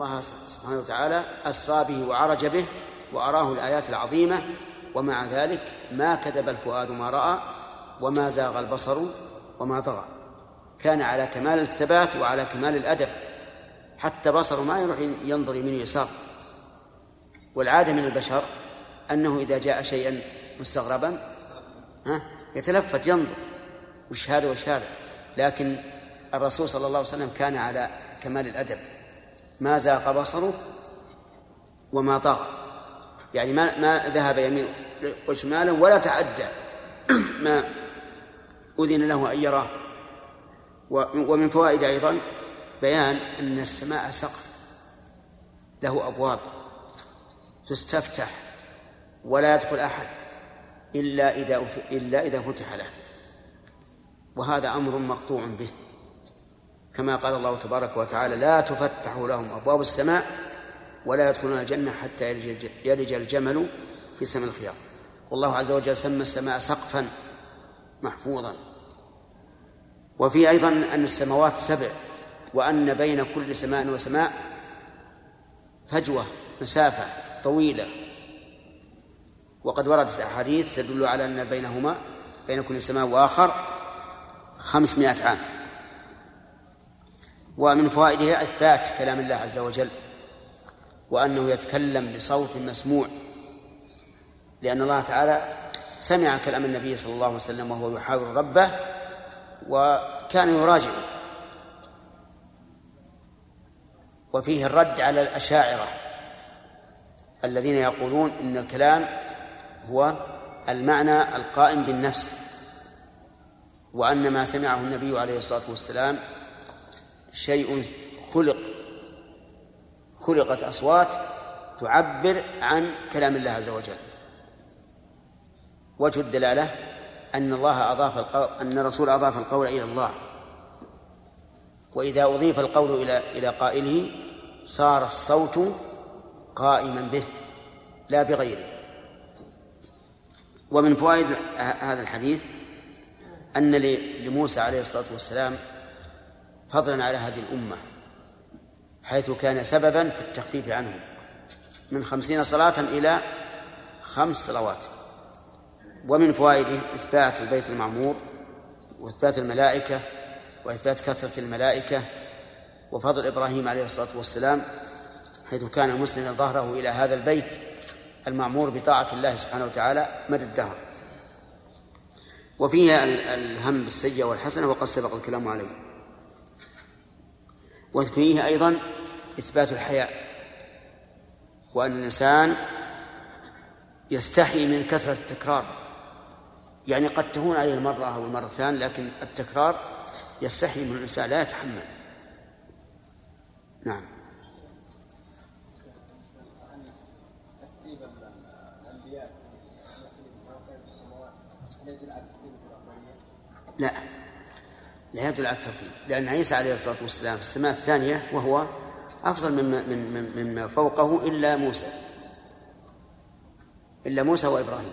الله سبحانه وتعالى أسرى به وعرج به وأراه الآيات العظيمة ومع ذلك ما كذب الفؤاد ما رأى وما زاغ البصر وما طغى. كان على كمال الثبات وعلى كمال الأدب حتى بصره ما يروح ينظر يمين ويسار. والعادة من البشر أنه إذا جاء شيئا مستغربا ها يتلفت ينظر وش هذا وش هذا؟ لكن الرسول صلى الله عليه وسلم كان على كمال الأدب. ما زاغ بصره وما طغى يعني ما ما ذهب يمين وشمالا ولا تعدى. ما أذن له أن يراه. ومن فوائد أيضا بيان أن السماء سقف. له أبواب تستفتح ولا يدخل أحد إلا إذا إلا إذا فتح له. وهذا أمر مقطوع به. كما قال الله تبارك وتعالى لا تفتح لهم أبواب السماء ولا يدخلون الجنة حتى يلج الجمل في سم الخياط. والله عز وجل سمى السماء سقفا محفوظا. وفي أيضا أن السماوات سبع وأن بين كل سماء وسماء فجوة مسافة طويلة. وقد وردت أحاديث تدل على أن بينهما بين كل سماء وآخر خمسمائة عام. ومن فوائدها إثبات كلام الله عز وجل وأنه يتكلم بصوت مسموع لأن الله تعالى سمع كلام النبي صلى الله عليه وسلم وهو يحاور ربه وكان يراجعه وفيه الرد على الأشاعرة الذين يقولون إن الكلام هو المعنى القائم بالنفس وأن ما سمعه النبي عليه الصلاة والسلام شيء خلق خلقت أصوات تعبر عن كلام الله عز وجل. وجه الدلالة أن الله أضاف القول أن الرسول أضاف القول إلى الله. وإذا أضيف القول إلى إلى قائله صار الصوت قائما به لا بغيره. ومن فوائد هذا الحديث أن لموسى عليه الصلاة والسلام فضلا على هذه الأمة حيث كان سببا في التخفيف عنهم. من خمسين صلاة إلى خمس صلوات. ومن فوائده إثبات البيت المعمور وإثبات الملائكة وإثبات كثرة الملائكة وفضل إبراهيم عليه الصلاة والسلام حيث كان مسلما ظهره إلى هذا البيت المعمور بطاعة الله سبحانه وتعالى مدى الدهر. وفيها الهم بالسيئة والحسنة وقد سبق الكلام عليه. وفيه أيضا إثبات الحياء وأن الإنسان يستحي من كثرة التكرار. يعني قد تهون عليه المرة أو المرتان لكن التكرار يستحي من الإنسان لا يتحمل. نعم. لا. لا يدل على الترتيب لأن عيسى عليه الصلاة والسلام في السماء الثانية وهو أفضل مما من مما فوقه إلا موسى. إلا موسى وإبراهيم.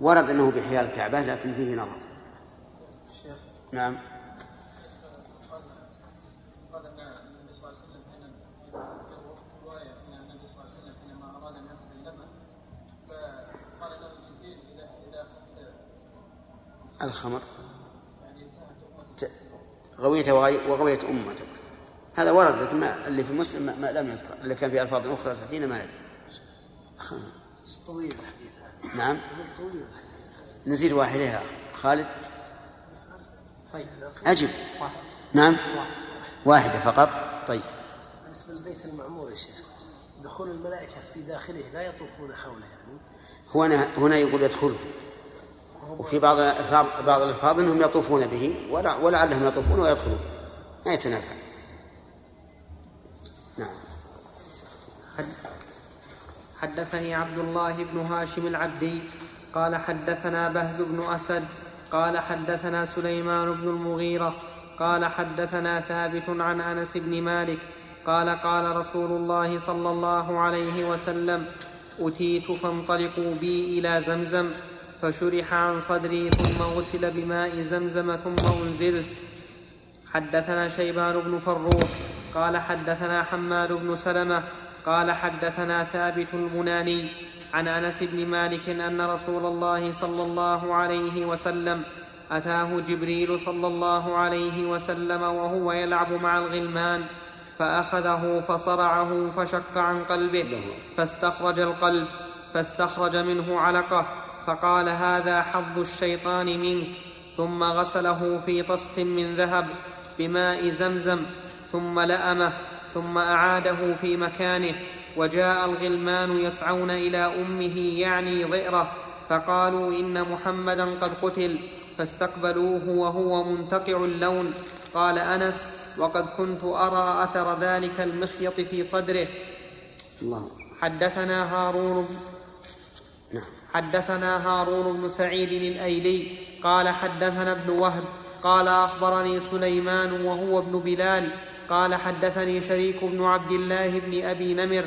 ورد أنه بحيال الكعبة لكن فيه نظر. نعم. الخمر. غويت وغويت أمتك. هذا ورد لكن ما اللي في مسلم ما لم يذكر. اللي كان في ألفاظ أخرى تأتينا ما ندري. طويل الحديث نعم. طويل نزيد واحدة يا خالد؟ طيب. أجب. نعم. واحدة فقط. طيب. بالنسبة للبيت المعمور يا شيخ دخول الملائكة في داخله لا يطوفون حوله يعني. هنا هنا يقول يدخله وفي بعض بعض الألفاظ أنهم يطوفون به ولعلهم يطوفون ويدخلون. ما يتنافى. نعم. حدثني عبد الله بن هاشم العبدي قال حدثنا بهز بن أسد قال حدثنا سليمان بن المغيرة قال حدثنا ثابت عن أنس بن مالك قال قال رسول الله صلى الله عليه وسلم أتيت فانطلقوا بي إلى زمزم فشرح عن صدري ثم غسل بماء زمزم ثم أنزلت. حدثنا شيبان بن فروح قال حدثنا حماد بن سلمة قال حدثنا ثابت البناني عن أنس بن مالك أن رسول الله صلى الله عليه وسلم أتاه جبريل صلى الله عليه وسلم وهو يلعب مع الغلمان فأخذه فصرعه فشق عن قلبه فاستخرج القلب فاستخرج منه علقة فقال هذا حظ الشيطان منك. ثم غسله في طست من ذهب بماء زمزم ثم لأمه ثم أعاده في مكانه. وجاء الغلمان يسعون إلى أمه يعني ضئره فقالوا إن محمدا قد قتل فاستقبلوه وهو منتقع اللون. قال أنس وقد كنت أرى أثر ذلك المخيط في صدره. الله. حدثنا هارون نعم. حدثنا هارون بن سعيد الأيلي قال حدثنا ابن وهب قال أخبرني سليمان وهو ابن بلال قال حدثني شريك بن عبد الله بن أبي نمر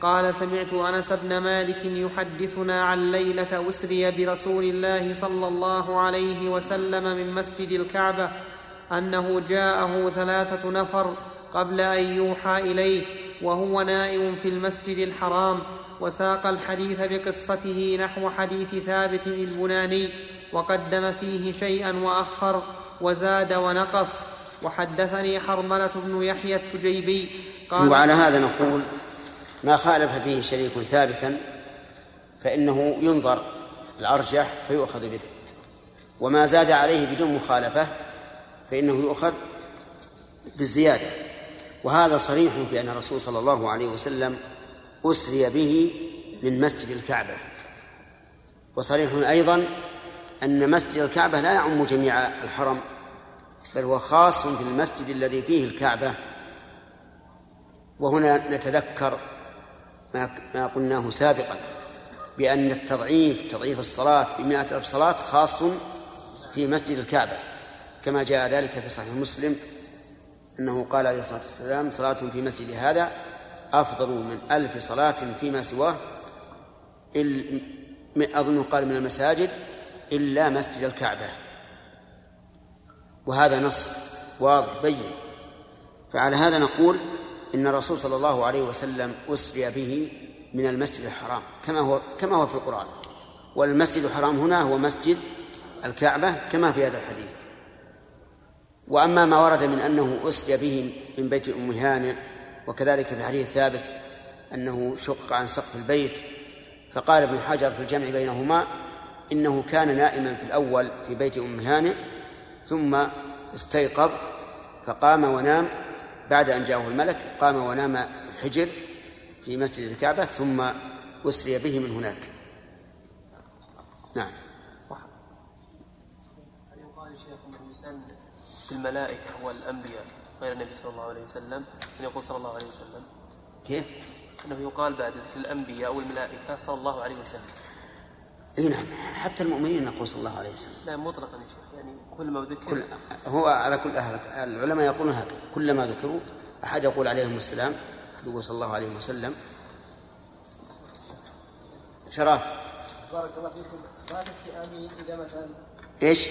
قال سمعت أنس بن مالك يحدثنا عن ليلة أسري برسول الله صلى الله عليه وسلم من مسجد الكعبة أنه جاءه ثلاثة نفر قبل أن يوحى إليه وهو نائم في المسجد الحرام وساق الحديث بقصته نحو حديث ثابت البناني وقدم فيه شيئا وأخر وزاد ونقص. وحدثني حرملة بن يحيى التجيبي قال وعلى هذا نقول ما خالف فيه شريك ثابتا فإنه ينظر الأرجح فيؤخذ به. وما زاد عليه بدون مخالفة فإنه يؤخذ بالزيادة. وهذا صريح في أن الرسول صلى الله عليه وسلم أسري به من مسجد الكعبة. وصريح أيضا أن مسجد الكعبة لا يعم جميع الحرم بل هو خاص في المسجد الذي فيه الكعبة. وهنا نتذكر ما ما قلناه سابقا بأن التضعيف تضعيف الصلاة بمائة ألف صلاة خاص في مسجد الكعبة. كما جاء ذلك في صحيح مسلم أنه قال عليه الصلاة والسلام صلاة في مسجد هذا أفضل من ألف صلاة فيما سواه أظن قال من المساجد إلا مسجد الكعبة. وهذا نص واضح بين. فعلى هذا نقول إن الرسول صلى الله عليه وسلم أسري به من المسجد الحرام كما هو كما هو في القرآن. والمسجد الحرام هنا هو مسجد الكعبة كما في هذا الحديث. وأما ما ورد من أنه أسري به من بيت أم هانئ وكذلك في حديث ثابت أنه شق عن سقف البيت فقال ابن حجر في الجمع بينهما إنه كان نائما في الأول في بيت أم هانئ ثم استيقظ فقام ونام بعد أن جاءه الملك قام ونام في الحجر في مسجد الكعبة ثم أسري به من هناك. نعم. هل يقال في الملائكة والانبياء غير النبي صلى الله عليه وسلم أن يقول صلى الله عليه وسلم. كيف؟ أنه يقال بعد الأنبياء والملائكه صلى الله عليه وسلم. إي نعم حتى المؤمنين نقول صلى الله عليه وسلم. لا مطلقا يا شيخ يعني كل ما ذكر كل هو على كل أهل العلماء يقولون هكذا كلما ذكروا أحد يقول عليهم السلام أحد يقول صلى الله عليه وسلم. شراف بارك الله فيكم. ما تكفي امين إذا مثلا إيش؟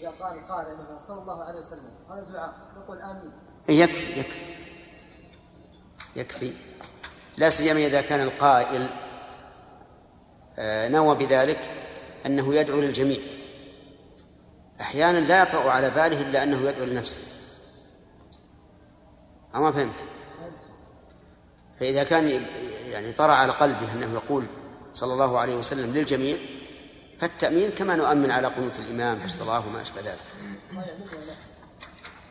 اذا قال صلى الله عليه وسلم. هذا دعاء. نقول آمين. يكفي يكفي. يكفي. لا سيما إذا كان القائل آه، نوى بذلك أنه يدعو للجميع. أحيانا لا يطرأ على باله إلا أنه يدعو لنفسه. أما فهمت؟ فإذا كان يعني طرأ على قلبه أنه يقول صلى الله عليه وسلم للجميع فالتأمين كما نؤمن على قنوت الإمام في الصلاة وما أشبه ذلك.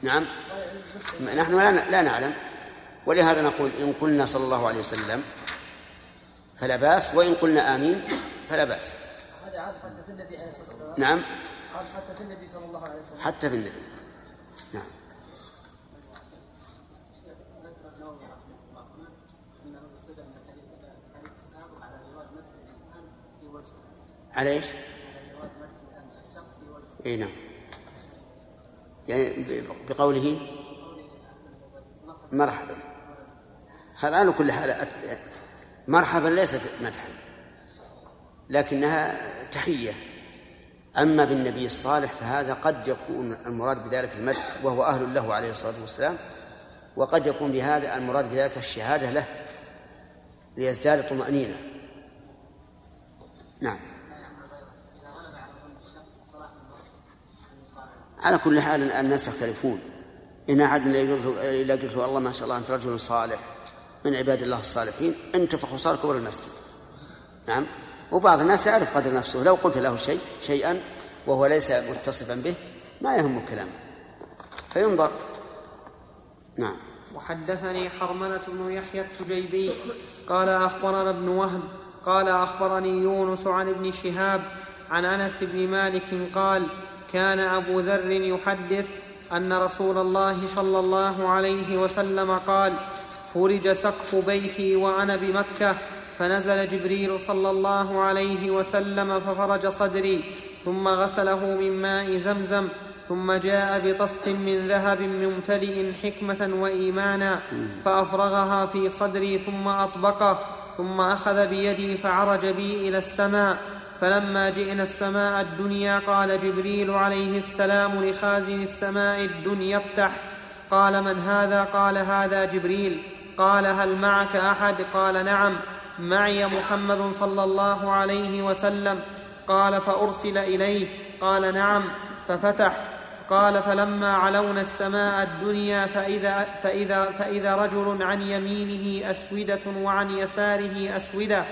نعم. نحن لا لا نعلم. ولهذا نقول إن قلنا صلى الله عليه وسلم فلا بأس وإن قلنا آمين فلا بأس. هذا عاد حتى في النبي نعم. حتى في النبي صلى الله عليه وسلم حتى في النبي. نعم. على إيش؟ إي نعم. يعني بقوله مرحبا. هذا على كل حال مرحبا ليست مدحا لكنها تحية. أما بالنبي الصالح فهذا قد يكون المراد بذلك المدح وهو أهل له عليه الصلاة والسلام وقد يكون بهذا المراد بذلك الشهادة له ليزداد طمأنينة. نعم. على كل حال الناس يختلفون. إن أحد إذا قلت له الله ما شاء الله أنت رجل صالح. من عباد الله الصالحين انتفخ وصار كبر المسجد. نعم. وبعض الناس يعرف قدر نفسه. لو قلت له شيء شيئا وهو ليس متصفا به ما يهم كلامه. فينظر. نعم. وحدثني حرملة بن يحيى التجيبي. قال أخبرنا ابن وهب قال أخبرني يونس عن ابن شهاب عن أنس بن مالك قال كان أبو ذر يحدث أن رسول الله صلى الله عليه وسلم قال فرج سقف بيتي وأنا بمكة فنزل جبريل صلى الله عليه وسلم ففرج صدري ثم غسله من ماء زمزم ثم جاء بطست من ذهب ممتلئ حكمة وإيمانا فأفرغها في صدري ثم أطبقه ثم أخذ بيدي فعرج بي إلى السماء فلما جئنا السماء الدنيا قال جبريل عليه السلام لخازن السماء الدنيا افتح. قال من هذا؟ قال هذا جبريل. قال هل معك أحد؟ قال نعم. معي محمد صلى الله عليه وسلم. قال فأرسل إليه. قال نعم. ففتح. قال فلما علونا السماء الدنيا فإذا, فإذا, فإذا رجل عن يمينه أسودة وعن يساره أسودة.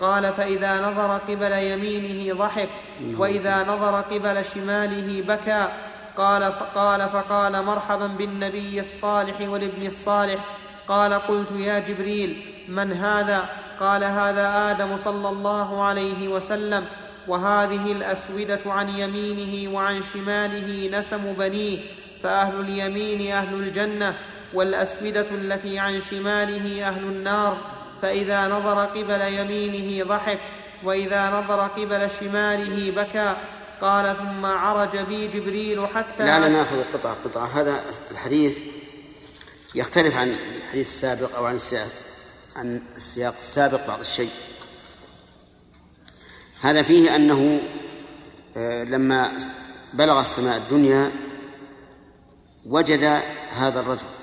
قال فإذا نظر قبل يمينه ضحك وإذا نظر قبل شماله بكى. قال قال فقال مرحبا بالنبي الصالح والابن الصالح. قال قلت يا جبريل من هذا؟ قال هذا آدم صلى الله عليه وسلم. وهذه الأسودة عن يمينه وعن شماله نسم بنيه فأهل اليمين أهل الجنة والأسودة التي عن شماله أهل النار. فإذا نظر قبل يمينه ضحك وإذا نظر قبل شماله بكى قال ثم عرج بي جبريل حتى لا نأخذ قطعة قطعة هذا الحديث يختلف عن الحديث السابق أو عن السياق عن السياق السابق بعض الشيء. هذا فيه أنه آه، لما بلغ السماء الدنيا وجد هذا الرجل.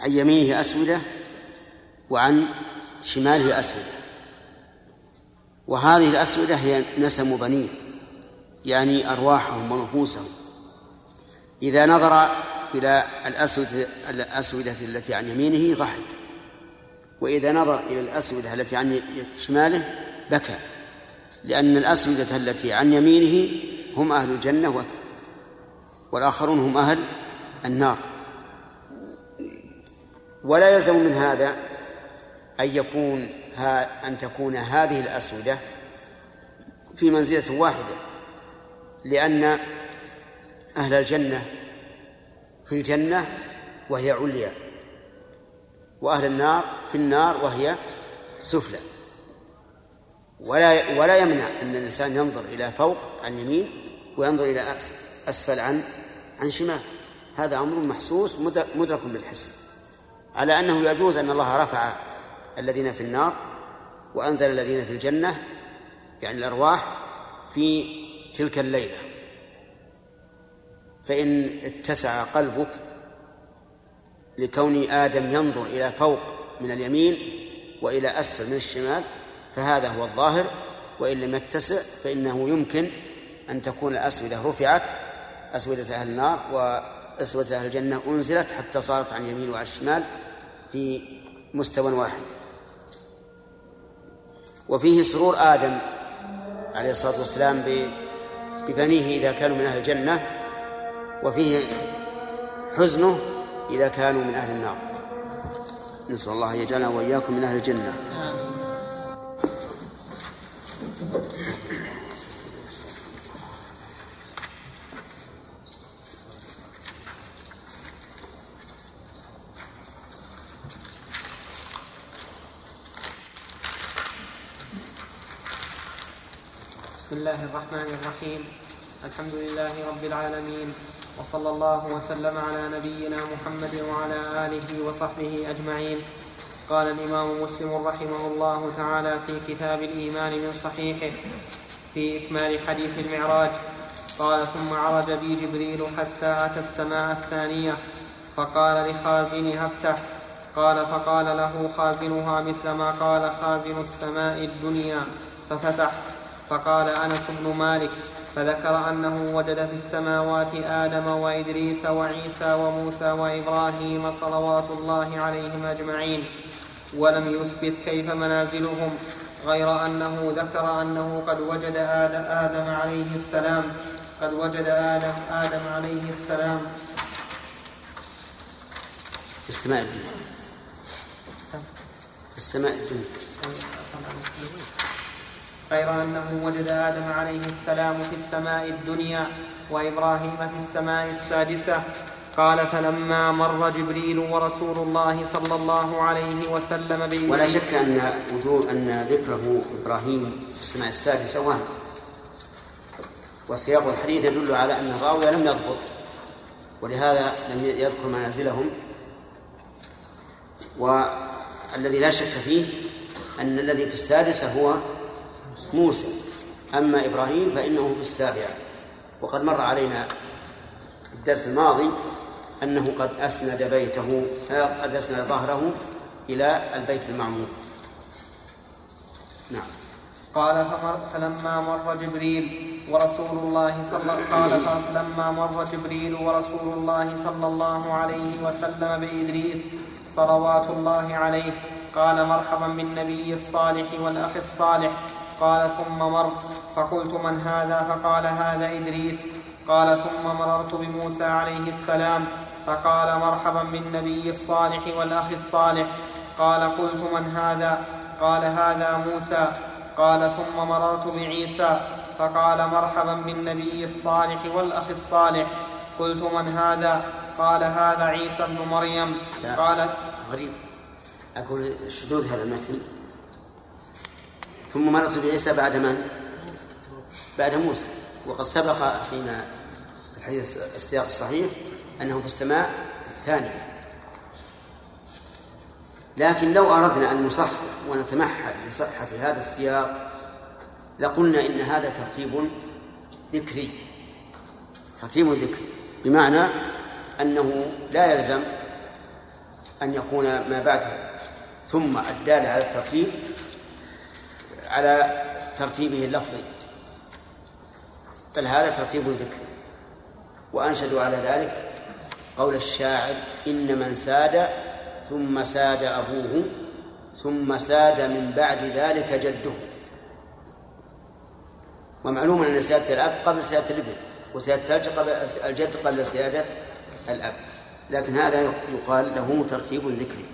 عن يمينه أسودة وعن شماله أسودة. وهذه الأسودة هي نسم بنيه يعني أرواحهم ونفوسهم. إذا نظر إلى الأسودة, الأسودة التي عن يمينه ضحك. وإذا نظر إلى الأسودة التي عن شماله بكى. لأن الأسودة التي عن يمينه هم أهل الجنة والآخرون هم أهل النار. ولا يلزم من هذا أن يكون أن تكون هذه الأسودة في منزلة واحدة لأن أهل الجنة في الجنة وهي عليا وأهل النار في النار وهي سفلى. ولا ولا يمنع أن الإنسان ينظر إلى فوق عن يمين وينظر إلى أسفل عن عن شمال. هذا أمر محسوس مدرك بالحس. على أنه يجوز أن الله رفع الذين في النار وأنزل الذين في الجنة يعني الأرواح في تلك الليلة. فإن اتسع قلبك لكون آدم ينظر إلى فوق من اليمين وإلى أسفل من الشمال فهذا هو الظاهر. وإن لم يتسع فإنه يمكن أن تكون الأسودة رفعت أسودة أهل النار وأسودة أهل الجنة أنزلت حتى صارت عن اليمين وعن الشمال في مستوى واحد. وفيه سرور آدم عليه الصلاة والسلام ببنيه إذا كانوا من أهل الجنة وفيه حزنه إذا كانوا من أهل النار. نسأل الله يجعلنا وإياكم من أهل الجنة. بسم الله الرحمن الرحيم. الحمد لله رب العالمين. وصلى الله وسلم على نبينا محمد وعلى آله وصحبه أجمعين. قال الإمام مسلم رحمه الله تعالى في كتاب الإيمان من صحيحه في إكمال حديث المعراج. قال ثم عرج بي جبريل حتى أتى السماء الثانية فقال لخازنها أفتح. قال فقال له خازنها مثل ما قال خازن السماء الدنيا ففتح. فقال أنس بن مالك فذكر أنه وجد في السماوات آدم وإدريس وعيسى وموسى وإبراهيم صلوات الله عليهم أجمعين ولم يثبت كيف منازلهم غير أنه ذكر أنه قد وجد آدم عليه السلام قد وجد آدم آدم عليه السلام. في السماء الدنيا في السماء الدنيا غير أنه وجد آدم عليه السلام في السماء الدنيا وإبراهيم في السماء السادسة. قال فلما مر جبريل ورسول الله صلى الله عليه وسلم بإذنه ولا شك أن وجود أن ذكره إبراهيم في السماء السادسة وهم وسياق الحديث يدل على أن الراوي لم يضبط ولهذا لم يذكر منازلهم. والذي لا شك فيه أن الذي في السادسة هو موسى. أما إبراهيم فإنه في السابعة. وقد مر علينا الدرس الماضي أنه قد أسند بيته قد أسند ظهره إلى البيت المعمور. نعم. قال فلما مر جبريل ورسول الله صلى قال فلما مر جبريل ورسول الله صلى الله عليه وسلم بإدريس صلوات الله عليه قال مرحبا بالنبي الصالح والأخ الصالح. قال ثم مر فقلت من هذا؟ فقال هذا إدريس. قال ثم مررت بموسى عليه السلام. فقال مرحبا بالنبي الصالح والأخ الصالح. قال قلت من هذا؟ قال هذا موسى. قال ثم مررت بعيسى. فقال مرحبا بالنبي الصالح والأخ الصالح. قلت من هذا؟ قال هذا عيسى بن مريم. قال غريب. أقول شذوذ هذا المتن؟ ثم مرت بعيسى بعد من؟ بعد موسى. وقد سبق فيما في الحديث السياق الصحيح أنه في السماء الثانية. لكن لو أردنا أن نصحح ونتمحل لصحة هذا السياق لقلنا إن هذا ترتيب ذكري. ترتيب ذكري بمعنى أنه لا يلزم أن يكون ما بعد ثم الدال على الترتيب على ترتيبه اللفظي. بل هذا ترتيب الذكر. وأنشدوا على ذلك قول الشاعر إن من ساد ثم ساد أبوه ثم ساد من بعد ذلك جده. ومعلوم أن سيادة الأب قبل سيادة الابن وسيادة الجد قبل الجد قبل سيادة الأب. لكن هذا يقال له ترتيب ذكري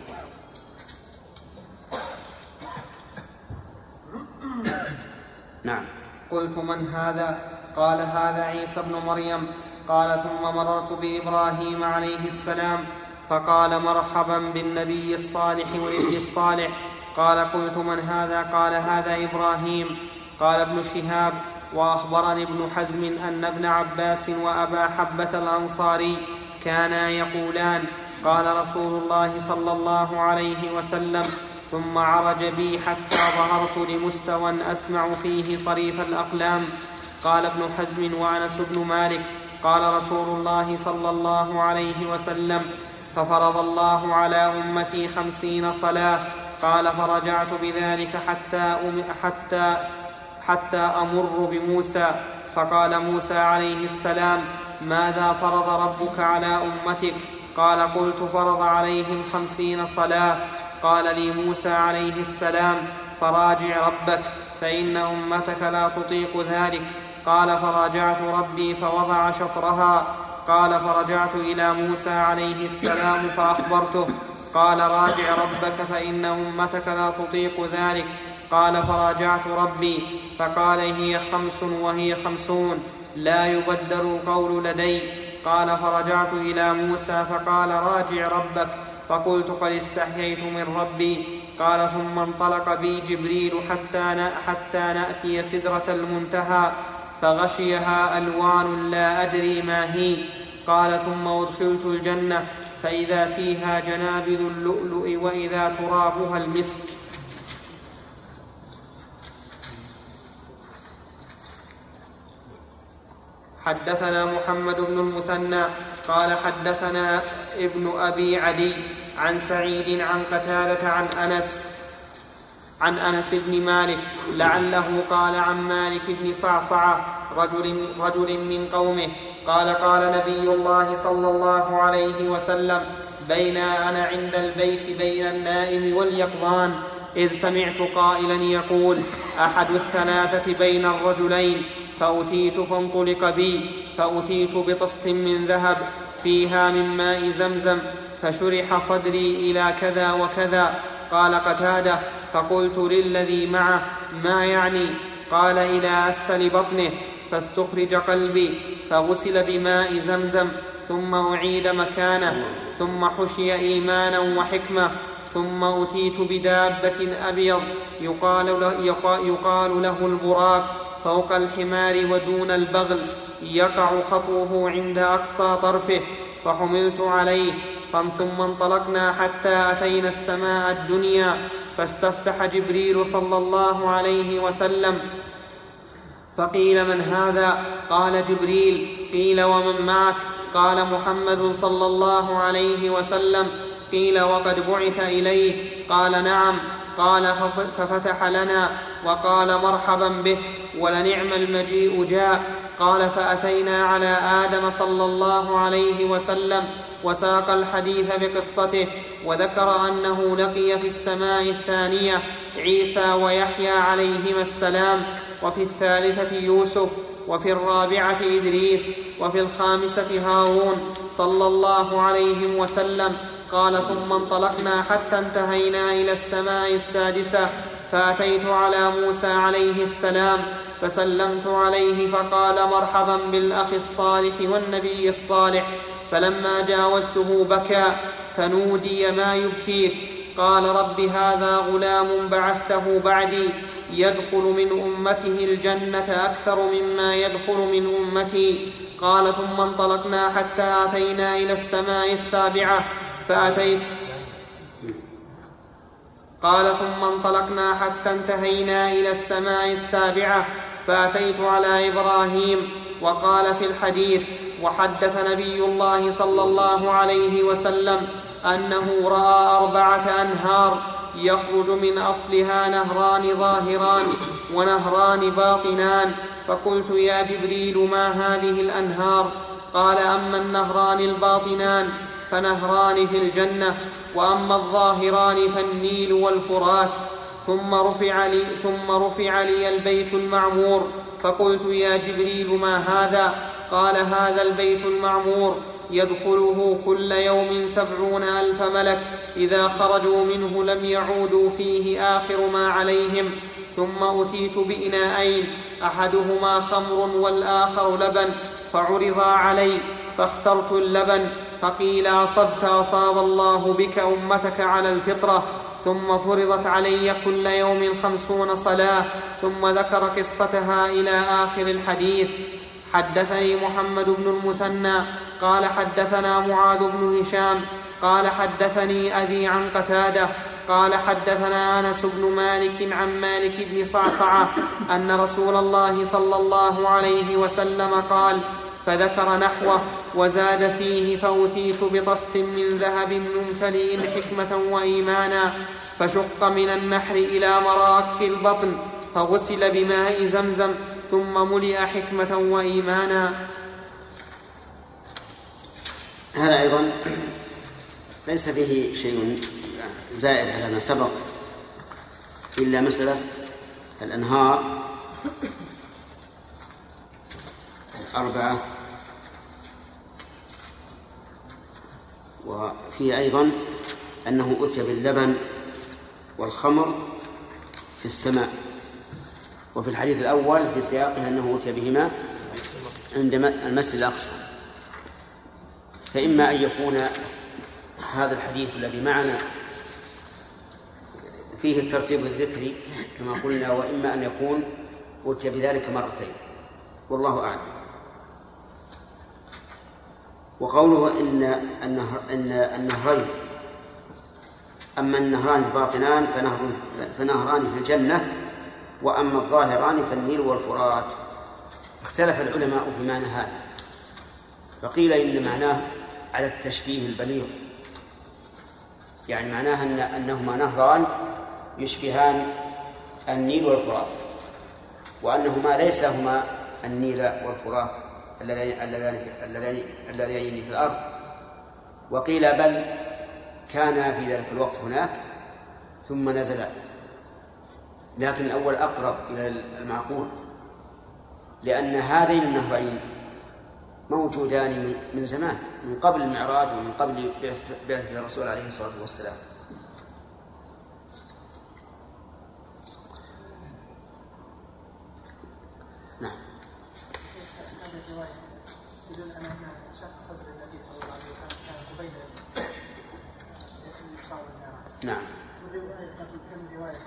نعم. قلت من هذا؟ قال هذا عيسى ابن مريم. قال ثم مررت بإبراهيم عليه السلام فقال مرحبا بالنبي الصالح والابن الصالح. قال قلت من هذا؟ قال هذا إبراهيم. قال ابن شهاب وأخبرني ابن حزم أن ابن عباس وأبا حبة الأنصاري كانا يقولان قال رسول الله صلى الله عليه وسلم ثم عرج بي حتى ظهرت لمستوى أسمع فيه صريف الأقلام. قال ابن حزم وأنس بن مالك قال رسول الله صلى الله عليه وسلم ففرض الله على أمتي خمسين صلاة. قال فرجعت بذلك حتى, أم حتى, حتى أمر بموسى. فقال موسى عليه السلام ماذا فرض ربك على أمتك؟ قال قلت فرض عليهم خمسين صلاة. قال لي موسى عليه السلام فراجع ربك فإن أمتك لا تطيق ذلك. قال فراجعت ربي فوضع شطرها. قال فرجعت إلى موسى عليه السلام فأخبرته. قال راجع ربك فإن أمتك لا تطيق ذلك. قال فراجعت ربي فقال هي خمس وهي خمسون. لا يبدل القول لدي. قال فرجعت إلى موسى فقال راجع ربك فقلت قد استحييت من ربي. قال ثم انطلق بي جبريل حتى حتى نأتي سدرة المنتهى فغشيها ألوان لا أدري ما هي. قال ثم أدخلت الجنة فإذا فيها جنابذ اللؤلؤ وإذا ترابها المسك. حدثنا محمد بن المثنى قال حدثنا ابن أبي عدي عن سعيد عن قتادة عن أنس عن أنس بن مالك لعله قال عن مالك بن صعصعة رجل, رجل من قومه قال قال نبي الله صلى الله عليه وسلم بين أنا عند البيت بين النائم واليقظان إذ سمعت قائلا يقول أحد الثلاثة بين الرجلين؟ فاتيت فانطلق بي فاتيت بطست من ذهب فيها من ماء زمزم فشرح صدري إلى كذا وكذا. قال قتادة فقلت للذي معه ما يعني؟ قال إلى أسفل بطنه فاستخرج قلبي فغسل بماء زمزم ثم أعيد مكانه ثم حشي إيمانا وحكمة ثم اتيت بدابة ابيض يقال له, يقال له البراق. فوق الحمار ودون البغل يقع خطوه عند أقصى طرفه فحملت عليه ثم انطلقنا حتى أتينا السماء الدنيا فاستفتح جبريل صلى الله عليه وسلم. فقيل من هذا؟ قال جبريل. قيل ومن معك؟ قال محمد صلى الله عليه وسلم. قيل وقد بعث إليه. قال نعم. قال ففتح لنا وقال مرحبا به. ولنعم المجيء جاء. قال فأتينا على آدم صلى الله عليه وسلم وساق الحديث بقصته وذكر أنه لقي في السماء الثانية عيسى ويحيى عليهما السلام وفي الثالثة يوسف وفي الرابعة إدريس وفي الخامسة هارون صلى الله عليه وسلم. قال ثم انطلقنا حتى انتهينا إلى السماء السادسة فأتيت على موسى عليه السلام فسلمت عليه فقال مرحبا بالأخ الصالح والنبي الصالح فلما جاوزته بكى فنودي ما يبكيك قال رب هذا غلام بعثته بعدي يدخل من أمته الجنة أكثر مما يدخل من أمتي. قال ثم انطلقنا حتى آتينا إلى السماء السابعة فأتيت. قال ثم انطلقنا حتى انتهينا إلى السماء السابعة فأتيت على إبراهيم وقال في الحديث وحدث نبي الله صلى الله عليه وسلم أنه رأى أربعة أنهار يخرج من أصلها نهران ظاهران ونهران باطنان فقلت يا جبريل ما هذه الأنهار؟ قال أما النهران الباطنان فنهران في الجنة وأما الظاهران فالنيل والفرات. ثم رفع لي ثم رفع لي البيت المعمور. فقلت يا جبريل ما هذا؟ قال هذا البيت المعمور. يدخله كل يوم سبعون ألف ملك. إذا خرجوا منه لم يعودوا فيه آخر ما عليهم. ثم أتيت بإناءين. أحدهما خمر والآخر لبن. فعرضا علي فاخترت اللبن. فقيل أصبت أصاب الله بك أمتك على الفطرة. ثم فرضت علي كل يوم خمسون صلاة ثم ذكر قصتها إلى آخر الحديث. حدثني محمد بن المثنى قال حدثنا معاذ بن هشام قال حدثني أبي عن قتادة قال حدثنا أنس بن مالك عن مالك بن صعصعه أن رسول الله صلى الله عليه وسلم قال فذكر نحوه وزاد فيه فأتيت بطست من ذهب ممتلئ حكمة وإيمانا فشق من النحر إلى مراق البطن فغسل بماء زمزم ثم ملئ حكمة وإيمانا. هذا أيضا ليس فيه شيء زائد على ما سبق إلا مسألة الأنهار. أربعة وفيه أيضا أنه أتي باللبن والخمر في السماء وفي الحديث الأول في سياقه أنه أتي بهما عند المسجد الأقصى. فإما أن يكون هذا الحديث الذي معنا فيه الترتيب الذكري كما قلنا وإما أن يكون أتي بذلك مرتين. والله أعلم. وقوله إن النهر إن النهرين. أما النهران الباطنان فنهر فنهران في الجنة وأما الظاهران فالنيل والفرات. اختلف العلماء في معنى هذا. فقيل إن معناه على التشبيه البليغ. يعني معناه أن أنهما نهران يشبهان النيل والفرات وأنهما ليس هما النيل والفرات. اللذان اللذين في الأرض. وقيل بل كان في ذلك الوقت هناك ثم نزلا لكن الأول أقرب إلى المعقول لأن هذين النهرين موجودان من زمان من قبل المعراج ومن قبل بعثة الرسول عليه الصلاة والسلام نعم نعم. والرواية كم رواية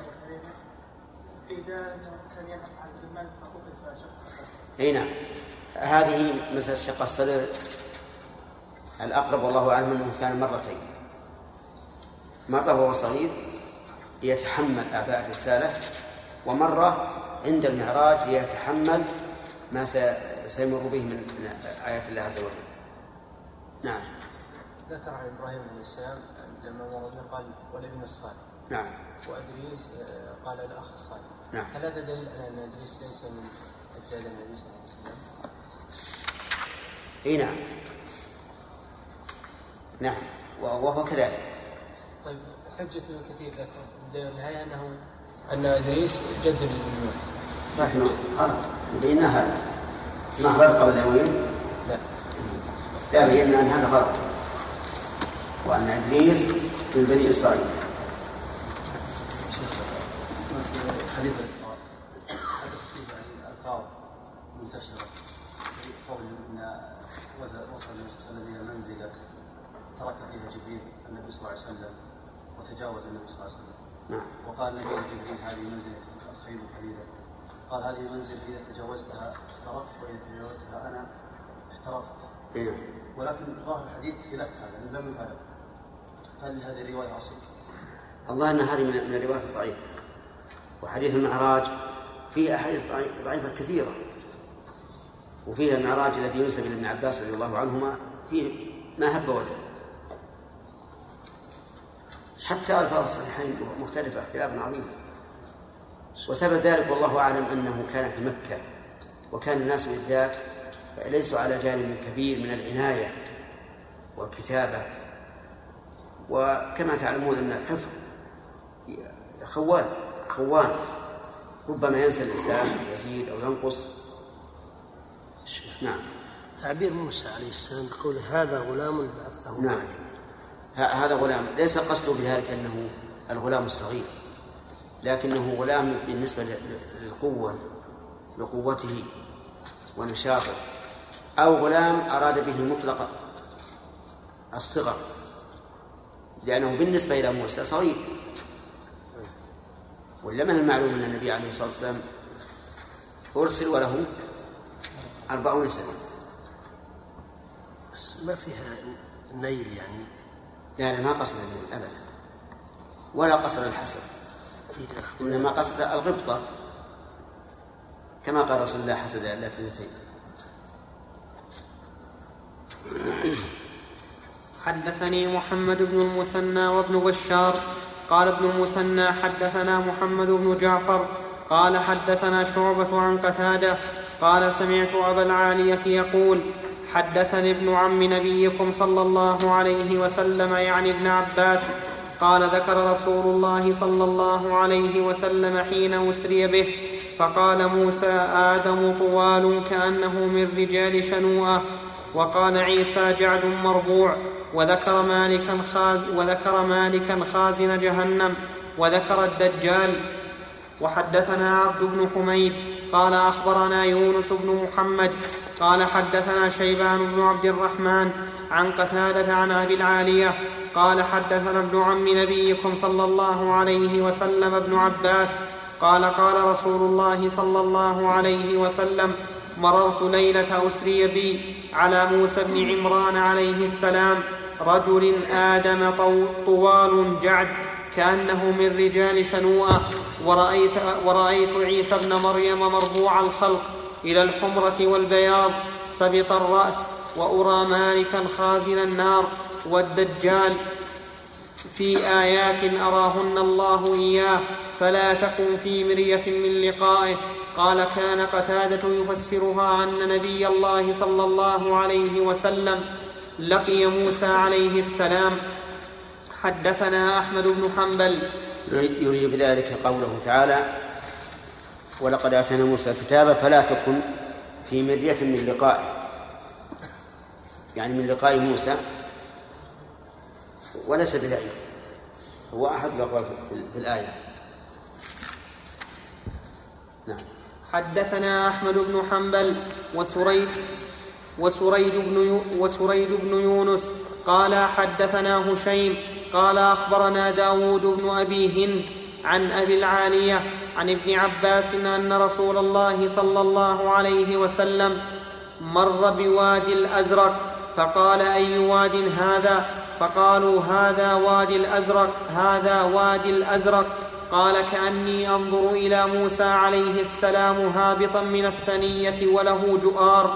إذا كان يفعل المال فأخذ فشق أي نعم. هذه مسألة شق الصدر الأقرب والله أعلم أنه كان مرتين. مرة وهو صغير ليتحمل أعباء الرسالة ومرة عند المعراج ليتحمل ما سيمر به من آيات الله عز وجل. نعم. ذكر عن إبراهيم عليه السلام لما مر قال والابن الصالح. نعم. وأدريس آه، قال الأخ الصالح. نعم. هل هذا دليل على أن أدريس ليس من أجداد النبي صلى الله عليه وسلم؟ إي نعم. نعم. وهو كذلك. طيب حجة ابن كثير ذكر. النهاية أنه أن إدريس جد للنوح نحن بينا ما غلط قبل يومين لا. لا بينا أن هذا غلط وأن إدريس من بني إسرائيل. حديث الإسراء الألفاظ منتشرة قول ان وصل النبي صلى الله عليه وسلم إلى منزله ترك فيها جبريل النبي صلى الله عليه وسلم وتجاوز النبي صلى الله عليه وسلم نعم. وقال النبي لجبريل هذه منزلة الخير القليله قال هذه المنزله إذا تجاوزتها احترقت وإذا تجاوزتها أنا احترقت. نعم ولكن ظاهر الحديث خلاف هذا لم يفعل هل هذه الروايه اصل؟ الله أن هذه من الروايات الضعيفة. وحديث المعراج فيه أحاديث ضعيفة كثيرة. وفيها المعراج الذي ينسب إلى ابن عباس رضي الله عنهما فيه ما هب ولا. حتى ألفاظ الصحيحين مختلفة اختلافا عظيما وسبب ذلك والله أعلم أنه كان في مكة وكان الناس بالذات ليسوا على جانب كبير من العناية والكتابة. وكما تعلمون أن الحفظ خوان خوان. ربما ينسى الإنسان أو يزيد أو ينقص. نعم. تعبير موسى عليه السلام بقول هذا غلام بعثته. نعم. هذا غلام. ليس قصده بذلك أنه الغلام الصغير. لكنه غلام بالنسبة للقوة لقوته ونشاطه أو غلام أراد به مطلق الصغر لأنه بالنسبة إلى موسى صغير. ولا من المعلوم أن النبي عليه الصلاة والسلام أرسل وله أربعون سنة. بس ما فيها نيل يعني؟ لا لا ما قصد النيل أبدا ولا قصد الحسن إنما قصد الغبطة كما قال رسول الله حسد إلا في اثنتين حدثني محمد بن المثنى وابن بشار قال ابن المثنى حدثنا محمد بن جعفر قال حدثنا شعبة عن قتادة قال سمعت أبا العالية يقول حدثني ابن عم نبيكم صلى الله عليه وسلم يعني ابن عباس قال ذكر رسول الله صلى الله عليه وسلم حين أسري به فقال موسى آدم طوال كأنه من رجال شنوءة وقال عيسى جعد مربوع وذكر مالكا خاز وذكر مالكا خازن جهنم وذكر الدجال. وحدثنا عبد بن حميد قال أخبرنا يونس بن محمد قال حدثنا شيبان بن عبد الرحمن عن قتادة عن أبي العالية قال حدثنا ابن عم نبيكم صلى الله عليه وسلم ابن عباس قال قال رسول الله صلى الله عليه وسلم مررت ليلة أسري بي على موسى بن عمران عليه السلام رجل آدم طوال جعد كأنه من رجال شنوءة ورأيت, ورأيت عيسى ابن مريم مربوع الخلق إلى الحمرة والبياض سبط الرأس وأرى مالكا خازن النار والدجال. في آيات أراهن الله إياه فلا تكن في مرية من لقائه. قال كان قتادة يفسرها أن نبي الله صلى الله عليه وسلم لقي موسى عليه السلام. حدثنا أحمد بن حنبل. يريد بذلك قوله تعالى ولقد آتينا موسى الكتاب فلا تكن في مرية من لقائه. يعني من لقاء موسى وليس بلعب هو أحد الأقوال في الآية. نعم. حدثنا أحمد بن حنبل وسريج وسريج بن وسريج بن يونس قال حدثنا هشيم قال أخبرنا داود بن أبي هند عن أبي العالية عن ابن عباس أن رسول الله صلى الله عليه وسلم مر بوادي الأزرق فقال أي واد هذا؟ فقالوا هذا وادي الأزرق هذا وادي الأزرق. قال كأني أنظر إلى موسى عليه السلام هابطا من الثنية وله جؤار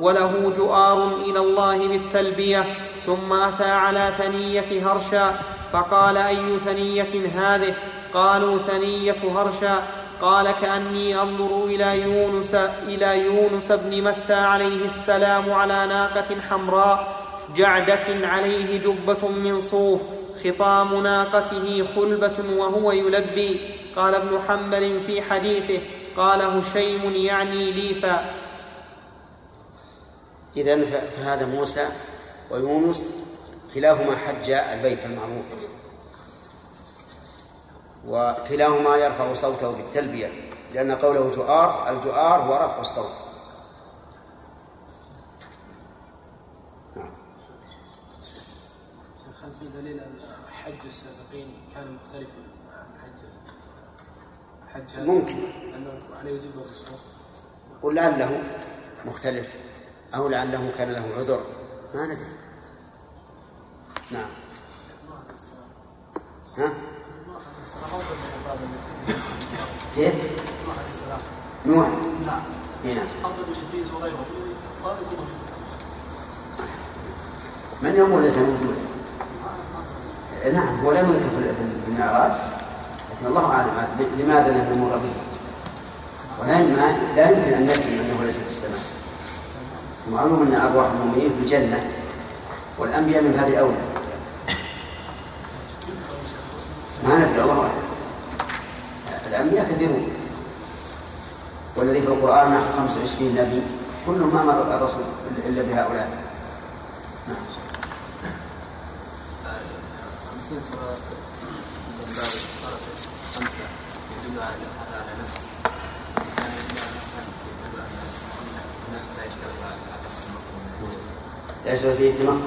وله جؤار إلى الله بالتلبية ثم أتى على ثنية هرشا فقال أي ثنية هذه؟ قالوا ثنية هرشا. قال كأني أنظر إلى يونس إلى يونس بن متى عليه السلام على ناقة حمراء جعدة عليه جبة من صوف خطام ناقته خلبة وهو يلبي. قال ابن حنبل في حديثه قال هشيم يعني ليفا. إذا فهذا موسى ويونس كلاهما حج البيت المعمور وكلاهما يرفع صوته بالتلبية لأن قوله جؤار الجؤار هو رفع الصوت. نعم. هل في دليل أن حج السابقين كان مختلفا عن حج حج ممكن. أنه عليه وجوب الرسول قل لعله مختلف. أو لعله كان له عذر. ما ندري. نعم. ها؟ كيف؟ نوح نعم. نعم. من يقول ليس موجود؟ نعم هو لم يذكر في المعراج لكن الله أعلم لماذا لم يمر به. ولا لا يمكن أن نجزم أنه ليس في السماء. معلوم أن ارواح المؤمنين في الجنة والأنبياء من هذه اولى ما ندري الله أعلم. الأنبياء كثيرون. والذي في القرآن 25 نبي كلهم ما مر الرسول إلا بهؤلاء. نعم. خمسين سورة خمسة يدل على نسخ النسخ لا يشتغل فيه التمكن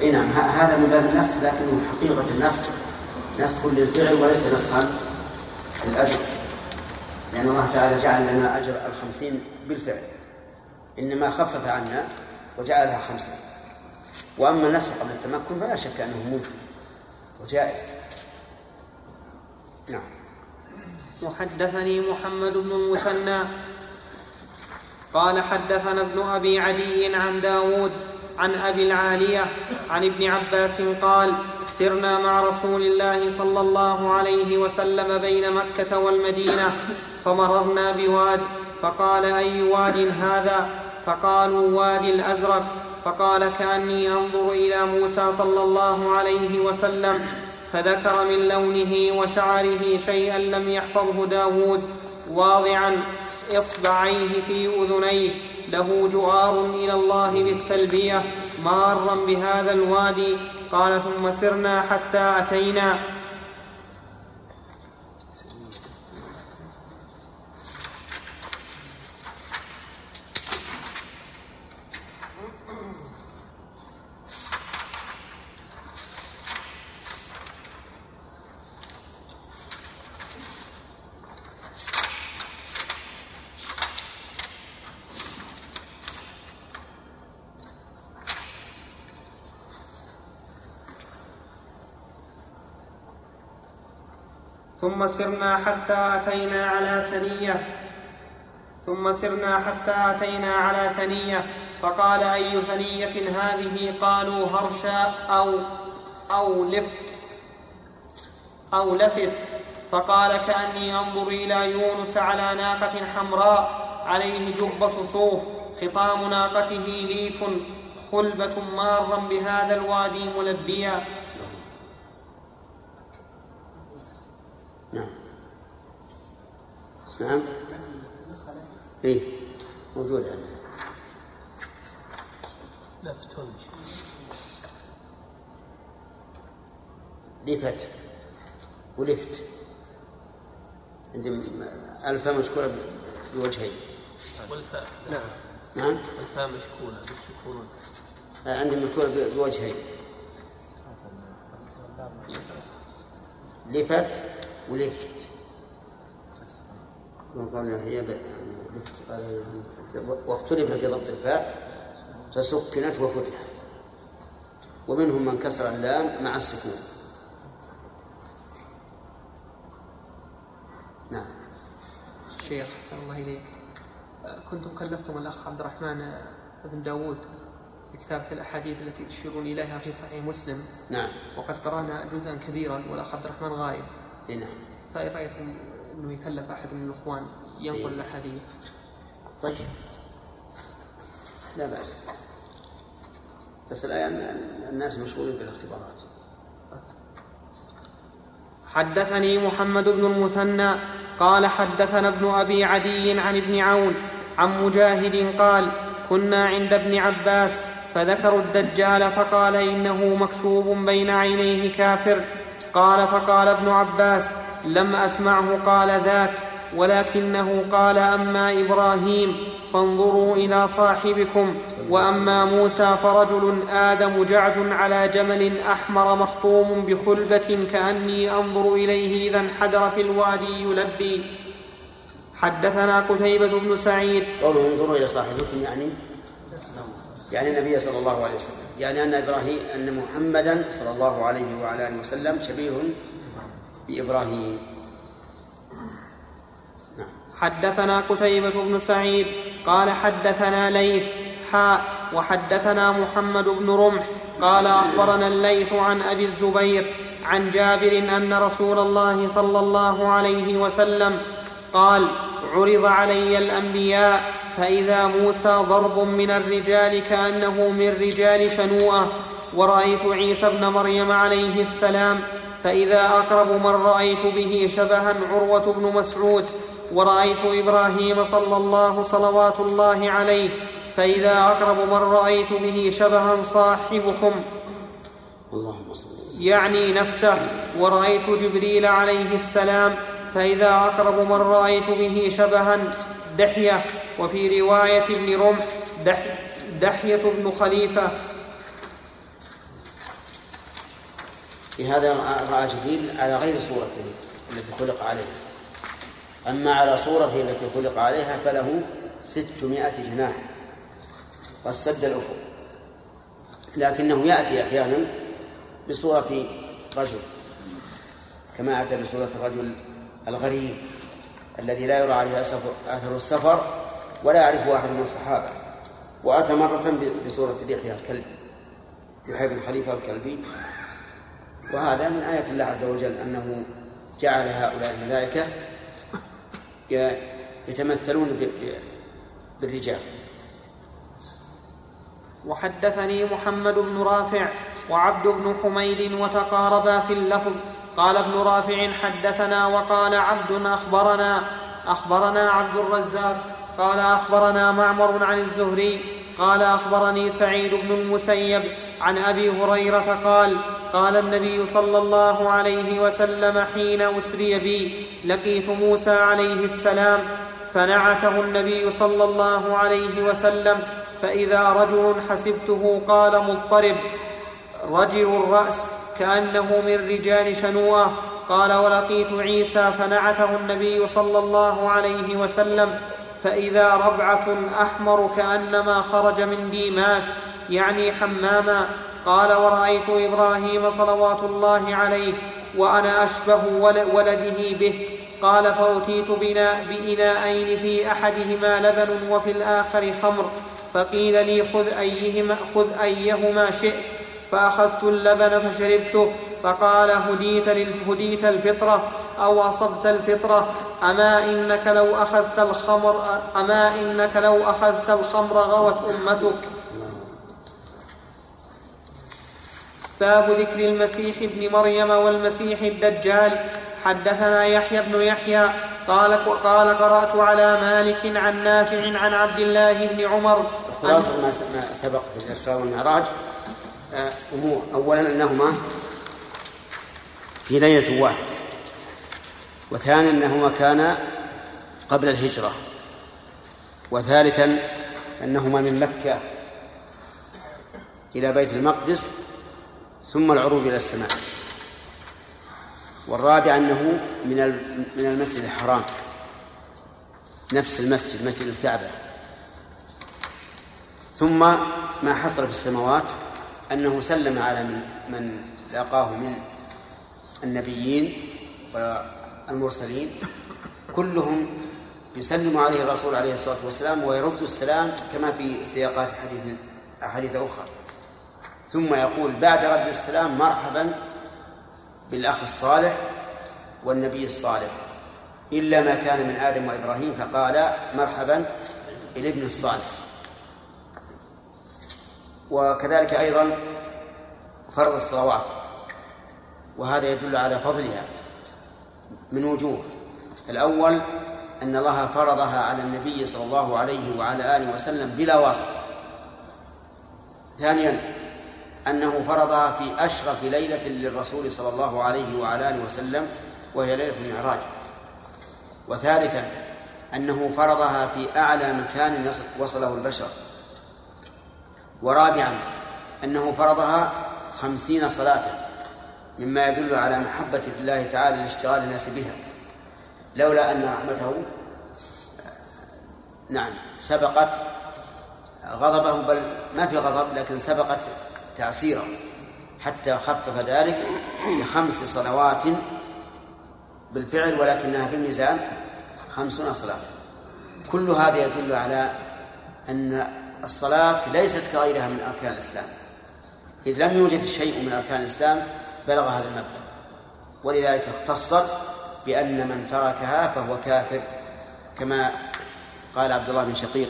إي نعم هذا من باب النسخ لكنه حقيقة النسخ نسخ للفعل وليس نسخا للأجر لأن الله تعالى جعل لنا أجر الخمسين بالفعل. إنما خفف عنا وجعلها خمسة. وأما النسخ قبل التمكن فلا شك أنه ممكن وجائز. نعم. وحدثني محمد بن المثنى. قال حدثنا ابن أبي عدي عن داود عن أبي العالية عن ابن عباس قال سرنا مع رسول الله صلى الله عليه وسلم بين مكة والمدينة فمررنا بواد فقال أي واد هذا؟ فقالوا وادي الأزرق. فقال كأني أنظر إلى موسى صلى الله عليه وسلم فذكر من لونه وشعره شيئا لم يحفظه داود واضعا إصبعيه في أذنيه له جؤار إلى الله بالتلبية مارا بهذا الوادي قال ثم سرنا حتى أتينا. ثم سرنا حتى أتينا على ثنية. ثم سرنا حتى أتينا على ثنية. فقال أي ثنية هذه؟ قالوا هرشا أو أو لفت. أو لفت. فقال كأني أنظر إلى يونس على ناقة حمراء عليه جبة صوف خطام ناقته ليف خلبة مارا بهذا الوادي ملبيا. نعم. إيه موجود عندنا لفتون. لفت. ولفت. عندي ألفا مذكورة بوجهين. والفاء. نعم. نعم. والفاء مشكولة مشكورون عندي مذكورة بوجهين. لفت ولفت. وقالنا هي واختلف في ضبط الفاء فسكنت وفتحت. ومنهم من كسر اللام مع السكون. نعم. شيخ أحسن الله إليك. كنتم كلفتم الأخ عبد الرحمن بن داود بكتابة الأحاديث التي تشيرون إليها في صحيح مسلم. نعم. وقد قرأنا جزءا كبيرا والأخ عبد الرحمن غائب. إي نعم. فإن رأيتم أنه يكلف أحد من الإخوان ينقل الأحاديث طيب. لا بأس. بس الآن الناس مشغولين بالاختبارات. حدثني محمد بن المثنى قال حدثنا ابن أبي عدي عن ابن عون عن مجاهد قال كنا عند ابن عباس فذكروا الدجال فقال إنه مكتوب بين عينيه كافر. قال فقال ابن عباس لم أسمعه قال ذاك ولكنه قال أما إبراهيم فانظروا إلى صاحبكم وأما موسى فرجل آدم جعد على جمل أحمر مخطوم بخلبة كأني أنظر إليه إذا انحدر في الوادي يلبي. حدثنا قتيبة بن سعيد. قوله انظروا إلى صاحبكم يعني؟ يعني النبي صلى الله عليه وسلم. يعني أن إبراهيم أن محمدا صلى الله عليه وعلى آله وسلم شبيه بإبراهيم. نعم. حدثنا قتيبة بن سعيد قال حدثنا ليث حاء وحدثنا محمد بن رمح قال أخبرنا الليث عن أبي الزبير عن جابر أن رسول الله صلى الله عليه وسلم قال عرض علي الأنبياء فإذا موسى ضرب من الرجال كأنه من رجال شنوءة ورأيت عيسى ابن مريم عليه السلام فإذا أقرب من رأيت به شبها عروة بن مسعود ورأيت إبراهيم صلى الله صلوات الله عليه فإذا أقرب من رأيت به شبها صاحبكم يعني نفسه ورأيت جبريل عليه السلام فإذا أقرب من رأيت به شبها دحية وفي رواية ابن رمح دح دحية بن خليفة في هذا رأى جبريل على غير صورته التي خلق عليها. أما على صورته التي خلق عليها فله ستمائة جناح. قد سد الأفق. لكنه يأتي أحيانا بصورة رجل كما أتى بصورة الرجل الغريب الذي لا يرى عليه أثر السفر ولا يعرفه أحد من الصحابة. وأتى مرة بصورة دحية الكلبي يحيى بن خليفة الكلبي وهذا من آية الله عز وجل أنه جعل هؤلاء الملائكة يتمثلون بالرجال. وحدثني محمد بن رافع وعبد بن حميد وتقاربا في اللفظ. قال ابن رافع حدثنا وقال عبد أخبرنا أخبرنا عبد الرزاق. قال أخبرنا معمر عن الزهري. قال أخبرني سعيد بن المسيب. عن أبي هريرة قال قال النبي صلى الله عليه وسلم حين أسري بي لقيت موسى عليه السلام فنعته النبي صلى الله عليه وسلم فإذا رجل حسبته قال مضطرب رجل الرأس كأنه من رجال شنوءة قال ولقيت عيسى فنعته النبي صلى الله عليه وسلم فإذا ربعة أحمر كأنما خرج من ديماس يعني حماما قال ورأيت إبراهيم صلوات الله عليه وأنا أشبه ولده به قال فأتيت بنا بإناءين في أحدهما لبن وفي الآخر خمر فقيل لي خذ أيهما, خذ أيهما شئت فأخذت اللبن فشربته فقال هديت, هديت الفطرة أو أصبت الفطرة أما إنك لو أخذت الخمر أما إنك لو أخذت الخمر غوت أمتك. باب ذكر المسيح ابن مريم والمسيح الدجال. حدثنا يحيى بن يحيى قال قال قرأت على مالك عن نافع عن عبد الله بن عمر. خلاصة ما سبق في الإسراء والمعراج آه، أمور. أولا أنهما في ليلة واحدة وثانيا أنهما كانا قبل الهجرة وثالثا أنهما من مكة إلى بيت المقدس ثم العروج إلى السماء. والرابع أنه من من المسجد الحرام. نفس المسجد مسجد الكعبة. ثم ما حصل في السماوات أنه سلم على من, من لاقاه من النبيين والمرسلين. كلهم يسلم عليه الرسول عليه الصلاة والسلام ويرد السلام كما في سياقات حديث أحاديث أخرى. ثم يقول بعد رد السلام مرحبا بالأخ الصالح والنبي الصالح. إلا ما كان من آدم وإبراهيم فقال مرحبا بالابن الصالح. وكذلك أيضا فرض الصلوات. وهذا يدل على فضلها من وجوه. الأول أن الله فرضها على النبي صلى الله عليه وعلى آله وسلم بلا واسطة. ثانيا أنه فرضها في أشرف ليلة للرسول صلى الله عليه وعلى آله وسلم وهي ليلة المعراج. وثالثا أنه فرضها في أعلى مكان وصله البشر. ورابعا أنه فرضها خمسين صلاة مما يدل على محبة الله تعالى لاشتغال الناس بها. لولا أن رحمته نعم سبقت غضبه بل ما في غضب لكن سبقت تعسيرا حتى خفف ذلك بخمس صلوات بالفعل ولكنها في الميزان خمسون صلاة كل هذا يدل على أن الصلاة ليست كغيرها من أركان الإسلام. إذ لم يوجد شيء من أركان الإسلام بلغ هذا المبلغ ولذلك اختصت بأن من تركها فهو كافر كما قال عبد الله بن شقيق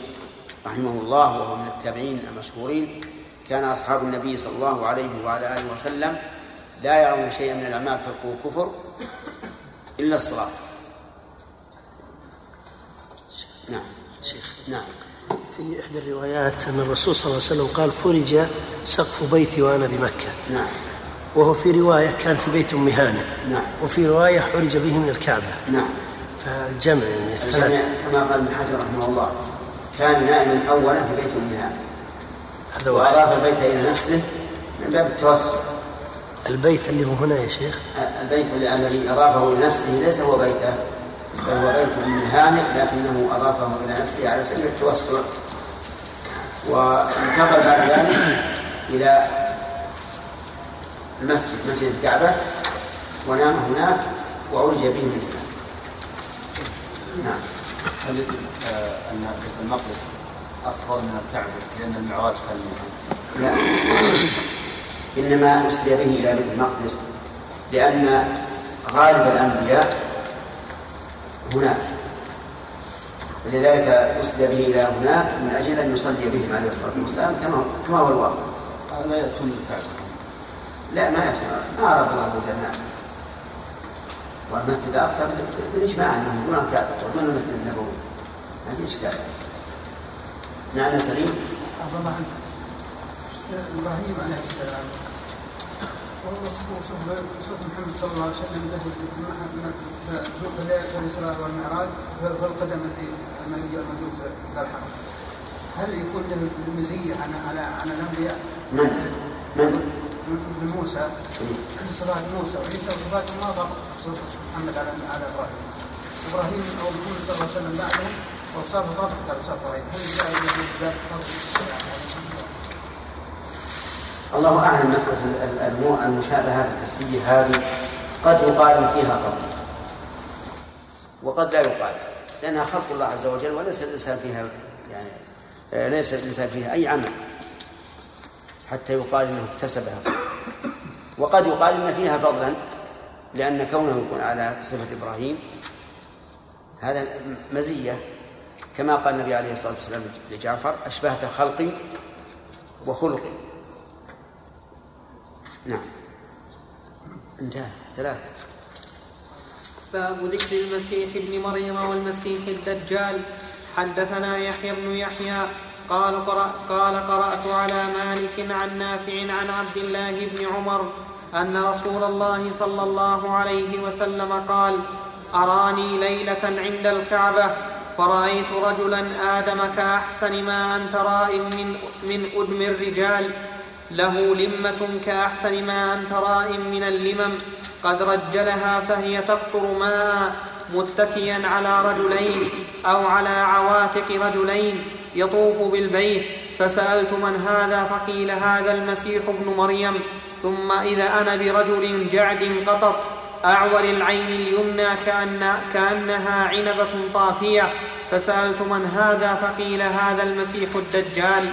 رحمه الله وهو من التابعين المشهورين. كان أصحاب النبي صلى الله عليه وعلى آله وسلم لا يرون شيئا من الأعمال تركه كفر إلا الصلاة. نعم. شيخ نعم. في إحدى الروايات أن الرسول صلى الله عليه وسلم قال فرج سقف بيتي وأنا بمكة. نعم. وهو في رواية كان في بيت أم هانئ. نعم. وفي رواية حرج به من الكعبة. نعم. فالجمع يعني الثلاث. كما قال ابن حجر رحمه الله كان نائما أولا في بيت أم هانئ. هذا واحد. وأضاف البيت إلى نفسه من باب التوسع. البيت اللي هو هنا يا شيخ. البيت الذي أضافه لنفسه ليس هو بيته بل هو بيت أم هانئ لكنه أضافه إلى نفسه على سبيل التوسع. وانتقل بعد ذلك إلى المسجد مسجد الكعبة. ونام هناك وعرج به من هناك نعم. هل يجب آه، أن بيت المقدس؟ أفضل من الكعبة لأن المعراج كان؟ لا. إنما أسري به إلى بيت المقدس لأن غالب الأنبياء هناك. لذلك أسري به إلى هناك من أجل أن يصلي بهم عليه الصلاة والسلام كما كما هو الواقع. لا ياتون للكعبة. لا ما يفهم ما أراد الله عز وجل والمسجد الأقصى بالإجماع أنه دون الكعبة ودون المسجد النبوي. ما في إشكال. نعم يا سليم الله عنك إبراهيم عليه السلام وصف محمد صلى الله عليه وسلم له ذوق الاسراء والمعراج ذو القدم في المندوب في الحرم هل يكون له المزية عن على عن الأنبياء؟ من؟ من؟ موسى في صفات موسى وعيسى وصفات ما ضبط صفة محمد على على إبراهيم إبراهيم أو محمد صلى الله عليه وسلم بعدهم إبراهيم الله ال- ال- المشابهات الحسية هذه قد يقال فيها فضل وقد لا يقال. لأنها خلق الله عز وجل وليس الإنسان فيها يعني آه، ليس الإنسان فيها أي عمل. حتى يقال إنه اكتسبها. وقد يقال إن فيها فضلا لأن كونه يكون على صفة إبراهيم هذا مزية. كما قال النبي عليه الصلاة والسلام لجعفر أشبهت خلقي وخلقي. نعم. انتهى. ثلاثة. باب ذكر المسيح ابن مريم والمسيح الدجال. حدثنا يحيى بن يحيى. قال قرأ قال قرأت على مالك عن نافع عن عبد الله بن عمر أن رسول الله صلى الله عليه وسلم قال أراني ليلة عند الكعبة. فرأيت رجلا آدم كأحسن ما أنت رائم من من أدم الرجال. له لمة كأحسن ما أنت رائم من اللمم. قد رجلها فهي تقطر ماء متكيا على رجلين أو على عواتق رجلين يطوف بالبيت. فسألت من هذا؟ فقيل هذا المسيح ابن مريم. ثم إذا أنا برجل جعد قطط. أعور العين اليمنى كأن كأنها عنبة طافية. فسألت من هذا فقيل هذا المسيح الدجال.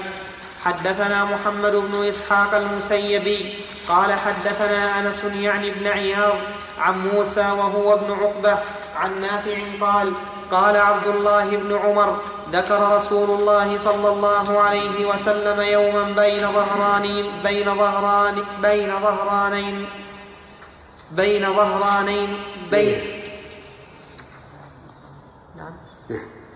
حدثنا محمد بن إسحاق المسيبي. قال حدثنا أنس يعني بن عياض عن موسى وهو ابن عقبة عن نافع قال قال عبد الله بن عمر ذكر رسول الله صلى الله عليه وسلم يوما بين ظهرانين بين ظهران بين ظهرانين. بين ظهرانين بين نعم.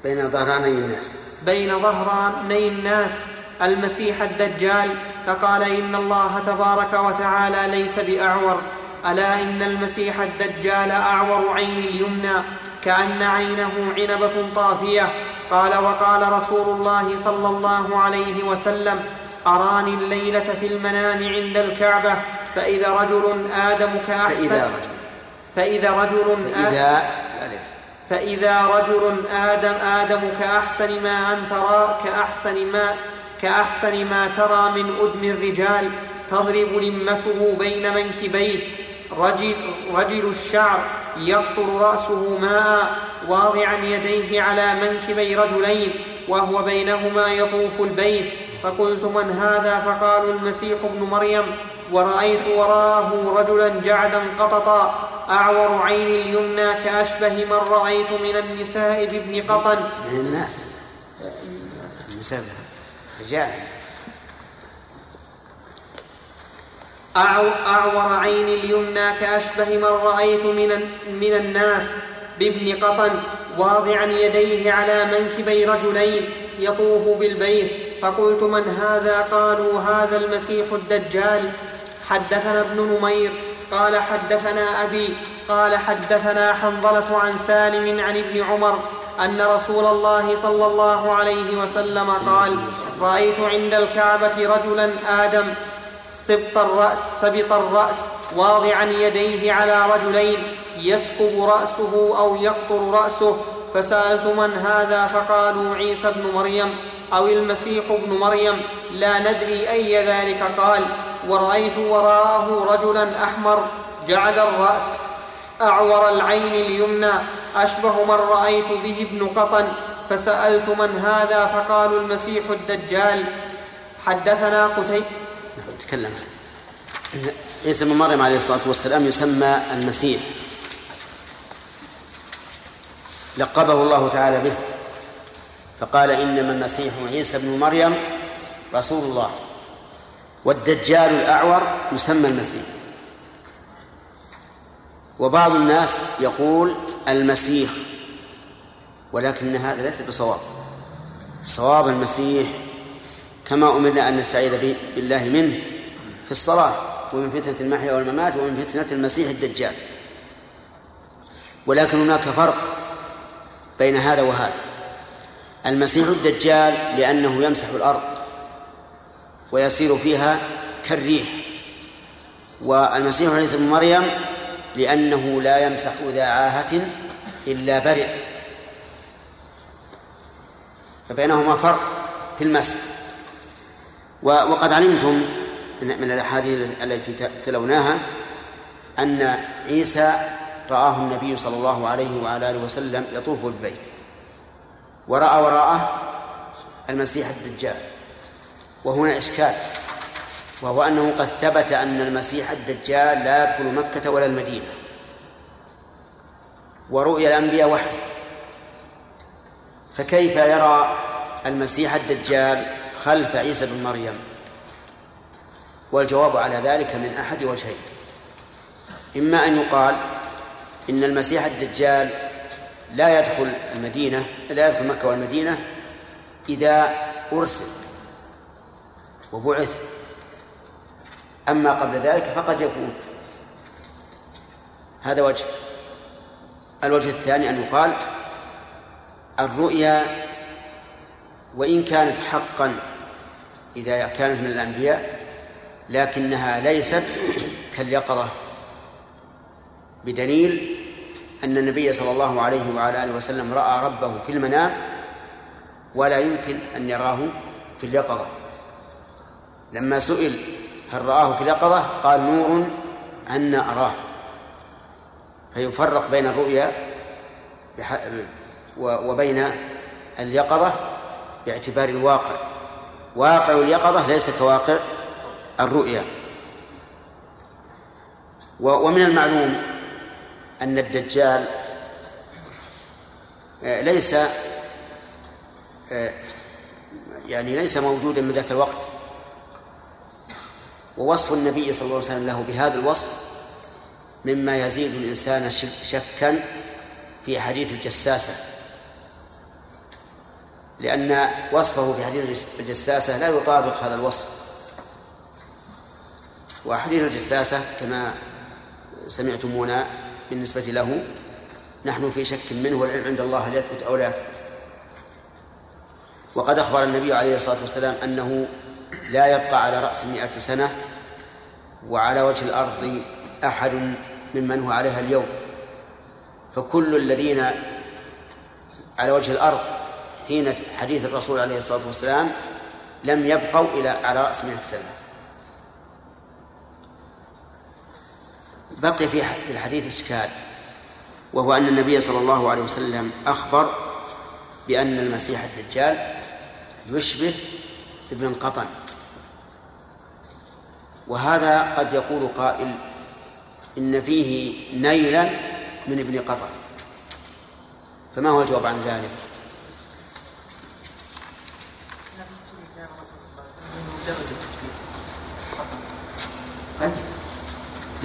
بين ظهراني الناس. بين ظهراني الناس. المسيح الدجال فقال إن الله تبارك وتعالى ليس بأعور. ألا إن المسيح الدجال أعور عين اليمنى كأن عينه عنبة طافية. قال وقال رسول الله صلى الله عليه وسلم أراني الليلة في المنام عند الكعبة. فإذا رجل آدم كاحسن فإذا رجل. فإذا رجل آدم فإذا ألف. فإذا رجل آدم آدم كأحسن ما أن ترى كأحسن ما كأحسن ما ترى من أدم الرجال تضرب لمته بين منكبيه. رجل, رجل الشعر يقطر رأسه ماء واضعا يديه على منكبي رجلين وهو بينهما يطوف البيت. فقلت من هذا؟ فقالوا المسيح ابن مريم. ورأيت وراءه رجلا جعدا قططا أعور عين اليمنى كأشبه من رأيت من النساء بابن قطن. من الناس. النساء رجال. أعو- أعور عين اليمنى كأشبه من رأيت من, من الناس بابن قطن. واضعا يديه على منكبي رجلين يطوف بالبيت. فقلت من هذا؟ قالوا هذا المسيح الدجال. حدثنا ابن نمير. قال حدثنا أبي. قال حدثنا حنظلة عن سالم عن ابن عمر أن رسول الله صلى الله عليه وسلم قال رأيت عند الكعبة رجلا آدم. سبط الرأس سبط الرأس واضعا يديه على رجلين يسكب رأسه أو يقطر رأسه. فسألت من هذا؟ فقالوا عيسى ابن مريم. أو المسيح ابن مريم لا ندري أي ذلك قال ورأيت وراءه رجلا أحمر جعد الرأس أعور العين اليمنى أشبه من رأيت به ابن قطن فسألت من هذا؟ فقالوا المسيح الدجال. حدثنا قتي تكلم. عيسى بن مريم عليه الصلاة والسلام يسمى المسيح. لقبه الله تعالى به. فقال إنما المسيح عيسى بن مريم رسول الله. والدجال الأعور يسمى المسيح. وبعض الناس يقول المسيح ولكن هذا ليس بصواب. صواب المسيح كما أمرنا أن نستعيذ بالله منه في الصلاة ومن فتنة المحيا والممات ومن فتنة المسيح الدجال. ولكن هناك فرق بين هذا وهذا. المسيح الدجال لأنه يمسح الأرض ويسير فيها كالريح. والمسيح عيسى بن مريم لأنه لا يمسح ذا عاهة إلا برئ فبينهما فرق في المسح. وقد علمتم من الأحاديث التي تلوناها أن عيسى رآه النبي صلى الله عليه وعلى آله وسلم يطوف بالبيت ورأى وراءه المسيح الدجال. وهنا إشكال. وهو أنه قد ثبت أن المسيح الدجال لا يدخل مكة ولا المدينة. ورؤيا الأنبياء وحي. فكيف يرى المسيح الدجال خلف عيسى بن مريم؟ والجواب على ذلك من أحد وجهين. إما أن يقال إن المسيح الدجال لا يدخل المدينة لا يدخل مكة والمدينة إذا أرسل وبعث. أما قبل ذلك فقد يكون. هذا وجه. الوجه الثاني أن يقال الرؤيا وإن كانت حقا إذا كانت من الأنبياء لكنها ليست كاليقظة بدليل أن النبي صلى الله عليه وعلى آله وسلم رأى ربه في المنام ولا يمكن أن يراه في اليقظة. لما سئل هل رآه في اليقظة قال نور أنا أراه. فيفرق بين الرؤيا وبين اليقظة باعتبار الواقع. واقع اليقظة ليس كواقع الرؤيا. ومن المعلوم أن الدجال آه، ليس آه، يعني ليس موجودا من ذاك الوقت. ووصف النبي صلى الله عليه وسلم له بهذا الوصف مما يزيد الإنسان شكا في حديث الجساسة. لأن وصفه في حديث الجساسة لا يطابق هذا الوصف. وحديث الجساسة كما سمعتمونا بالنسبة له نحن في شك منه والعلم عند الله هل يثبت أو لا يثبت. وقد أخبر النبي عليه الصلاة والسلام أنه لا يبقى على رأس مئة سنة وعلى وجه الأرض أحد ممن هو عليها اليوم. فكل الذين على وجه الأرض حين حديث الرسول عليه الصلاة والسلام لم يبقوا إلى على رأس مئة سنة. بقي في الحديث إشكال وهو أن النبي صلى الله عليه وسلم أخبر بأن المسيح الدجال يشبه ابن قطن. وهذا قد يقول قائل إن فيه نيلا من ابن قطن. فما هو الجواب عن ذلك؟ طيب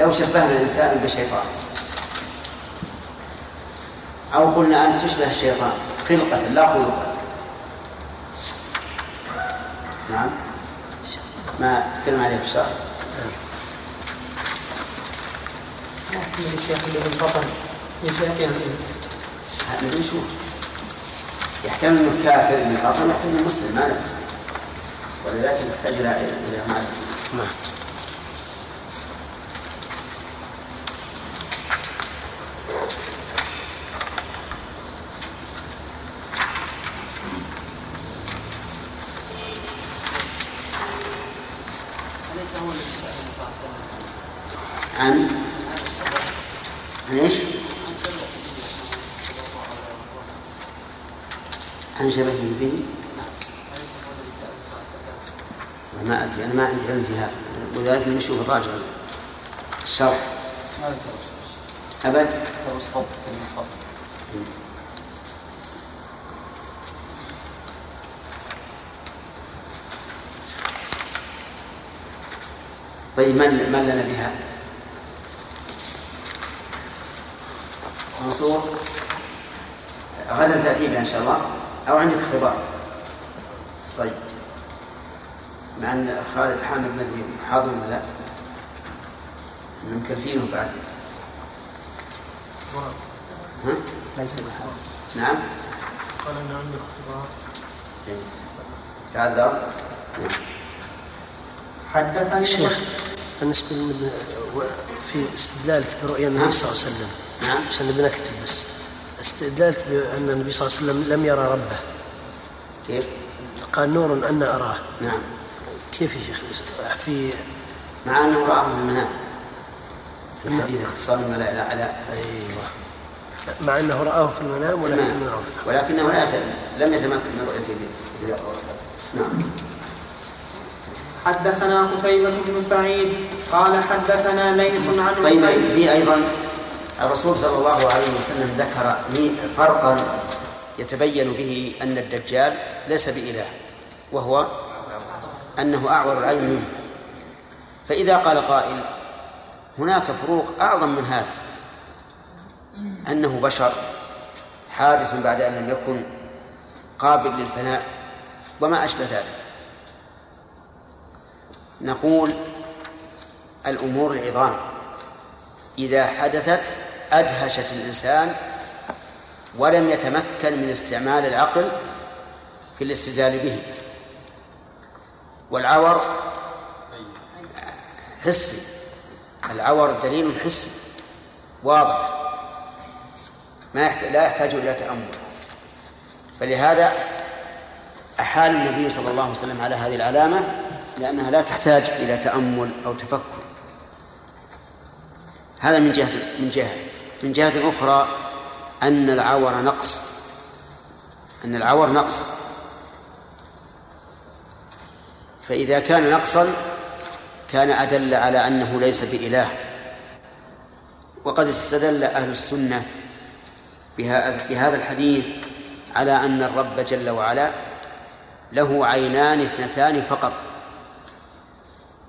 لو شبهنا الإنسان بشيطان. أو قلنا أن تشبه الشيطان خلقة لا خلقا نعم. ما تكلم عليه في الشرح؟ اللي بالبطن من شياطين الإنس هذا يحتمل إنه كافر من البطن يحتمل مسلم ما ولذلك نحتاج إلى إلى معرفة نعم أليس هو الذي سأل النبي صلى الله عليه وسلم عن عن إيش؟ عن شبهه به ما ادري أنا ما عندي علم في هذا ولذلك نشوف الراجع. الشرح أبد. طيب من من لنا بها؟ منصور؟ غدا تأتي بها إن شاء الله. أو عندك اختبار؟ طيب. مع أن خالد حامد مدري حاضر ولا لا. مكلفينه بعد. ها؟ ليس بحاضر. نعم. قال ان عندي اختبار. إيه. تعذر. نعم. حدثني شيخ بالنسبة للمد... في استدلالك برؤيا النبي صلى الله عليه وسلم. نعم. عشان بنكتب بس. استدلالك بأن النبي صلى الله عليه وسلم لم يرى ربه. كيف؟ قال نور أنا أراه. نعم. كيف يا شيخ في مع أنه رآه في المنام في حديث اختصار الملائكة على أيوه. مع أنه رآه في المنام ولكن المنام. يراه ولكنه لا لم يتمكن من رؤيته. نعم. حدثنا قتيبة بن سعيد قال حدثنا ليث عن طيب في أيضا الرسول صلى الله عليه وسلم ذكر فرقا يتبين به أن الدجال ليس بإله وهو أنه أعور العين منه. فإذا قال قائل هناك فروق أعظم من هذا. أنه بشر حادث بعد أن لم يكن قابل للفناء وما أشبه ذلك. نقول الأمور العظام. إذا حدثت أدهشت الإنسان ولم يتمكن من استعمال العقل في الاستدلال به. والعور حسي. العور دليل حسي. واضح. ما يحتاج لا يحتاج إلى تأمل. فلهذا أحال النبي صلى الله عليه وسلم على هذه العلامة لأنها لا تحتاج إلى تأمل أو تفكر. هذا من جهة من جهة. من جهة أخرى أن العور نقص. أن العور نقص. فإذا كان نقصا كان أدل على أنه ليس بإله. وقد استدل أهل السنة بهذا الحديث على أن الرب جل وعلا له عينان اثنتان فقط.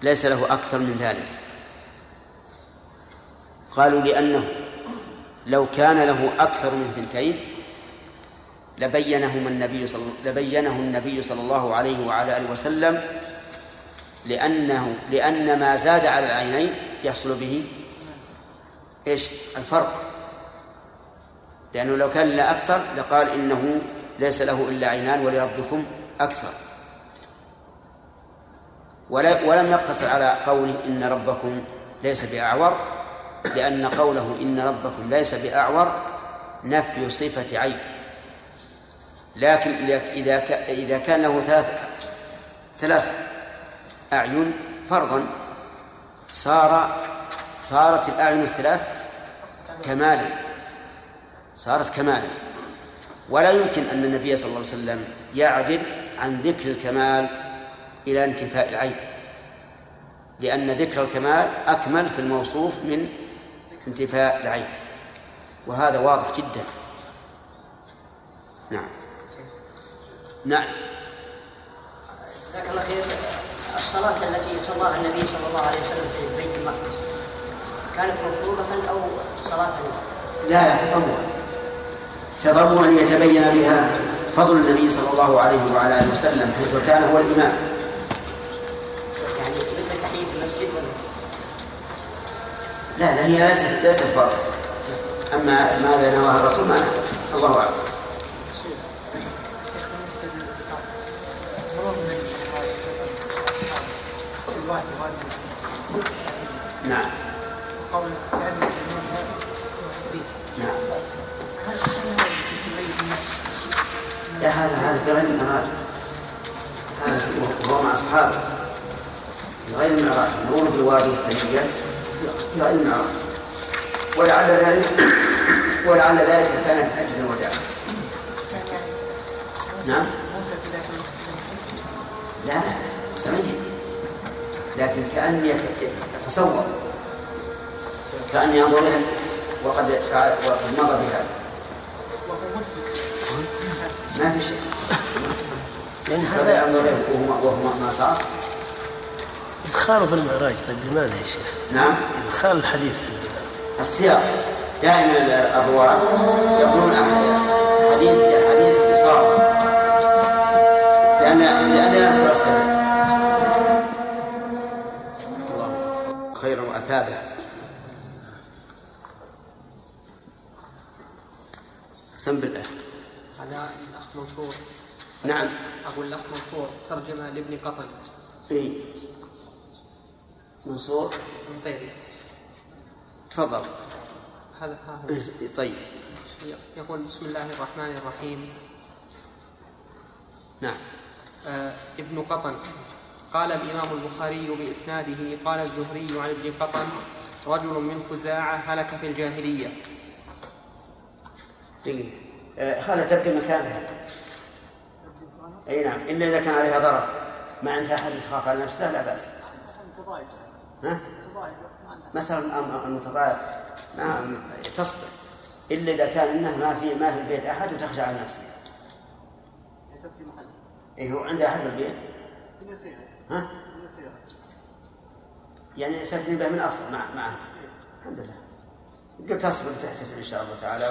ليس له أكثر من ذلك. قالوا لأنه لو كان له أكثر من ثنتين لبينهما النبي لبينه النبي صلى الله عليه وعلى آله وسلم لأنه لأن ما زاد على العينين يحصل به إيش؟ الفرق. لأنه لو كان لا أكثر لقال إنه ليس له إلا عينان ولربكم أكثر. ولم يقتصر على قوله إن ربكم ليس بأعور لأن قوله إن ربكم ليس بأعور نفي صفة عيب لكن إذا إذا كان له ثلاث ثلاث أعين فرضا. صار صارت الأعين الثلاث كمالا صارت كمالا ولا يمكن أن النبي صلى الله عليه وسلم يعدل عن ذكر الكمال إلى انتفاء العيب لأن ذكر الكمال أكمل في الموصوف من انتفاء العيب وهذا واضح جدا. نعم. نعم. جزاك الله خير. الصلاة التي صلاها النبي صلى الله عليه وسلم في بيت المقدس كانت مفروضة أو صلاة لا لا تطوع. تطوع ليتبين بها فضل النبي صلى الله عليه وعلى آله وسلم حيث كان هو الإمام. يعني مثل تحية المسجد ولا؟ لا لا هي ليست ليست فرض أما ماذا نواها الرسول ما. الله أعلم. نعم. قول كان موسى وإدريس نعم لا هذا هذا في غير المعراج. هذا وهو مع أصحابه. في غير المعراج. مرور بالوادي الثانية. في غير المعراج. ولعل ذلك ولعل ذلك كان في حجة الوداع. نعم. لا سميت لكن كأني يت- كأني ينظر إليه وقد فعل وقد بهذا. وهو مسلم ما في شيء. يعني هذا ينظر إليه وهو ما صار. إدخاله في المعراج طيب لماذا يا شيخ؟ نعم. إدخال الحديث في السياق. دائما الرواة يقولون حديث حديث اختصار. لأن لأن السبب الله خيرا وأثابه. سم بالله هذا الأخ منصور. نعم. أقول الأخ منصور ترجمة لابن قطن. إيه. منصور؟ المطيري تفضل. هذا ها هو. إيه، طيب. يقول بسم الله الرحمن الرحيم. نعم. آه ابن قطن. قال الإمام البخاري بإسناده قال الزهري عن ابن قطن رجل من خزاعة هلك في الجاهلية. دقيقة آه، تبقى مكانها. أي نعم. الا إذا كان عليها ضرر ما عندها أحد يخاف على نفسها لا بأس. ها؟ مثلا المتضايق. ما تصبر. إلا إذا كان إنه ما في ما في البيت أحد وتخشى على نفسها اي هو عنده أحد بالبيت ها؟ يعني سكن به من اصل مع معه الحمد لله. قلت تصبر وتحتسب إن شاء الله تعالى.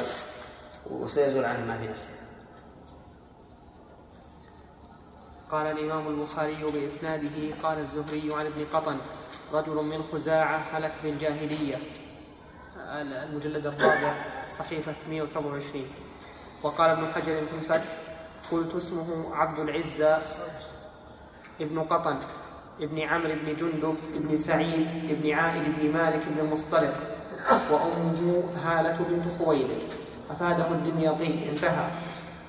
وسيزول عنه ما في نفسه. قال الإمام البخاري بإسناده قال الزهري عن ابن قطن رجل من خزاعة هلك بالجاهلية المجلد الرابع الصحيفة 127 وقال ابن حجر في الفتح قلت اسمه عبد العزة ابن قطن ابن عمرو بن جندب بن سعيد بن عائد بن مالك بن المصطلق وأمه هالة بنت خويلد. أفاده الدمياطي انتهى.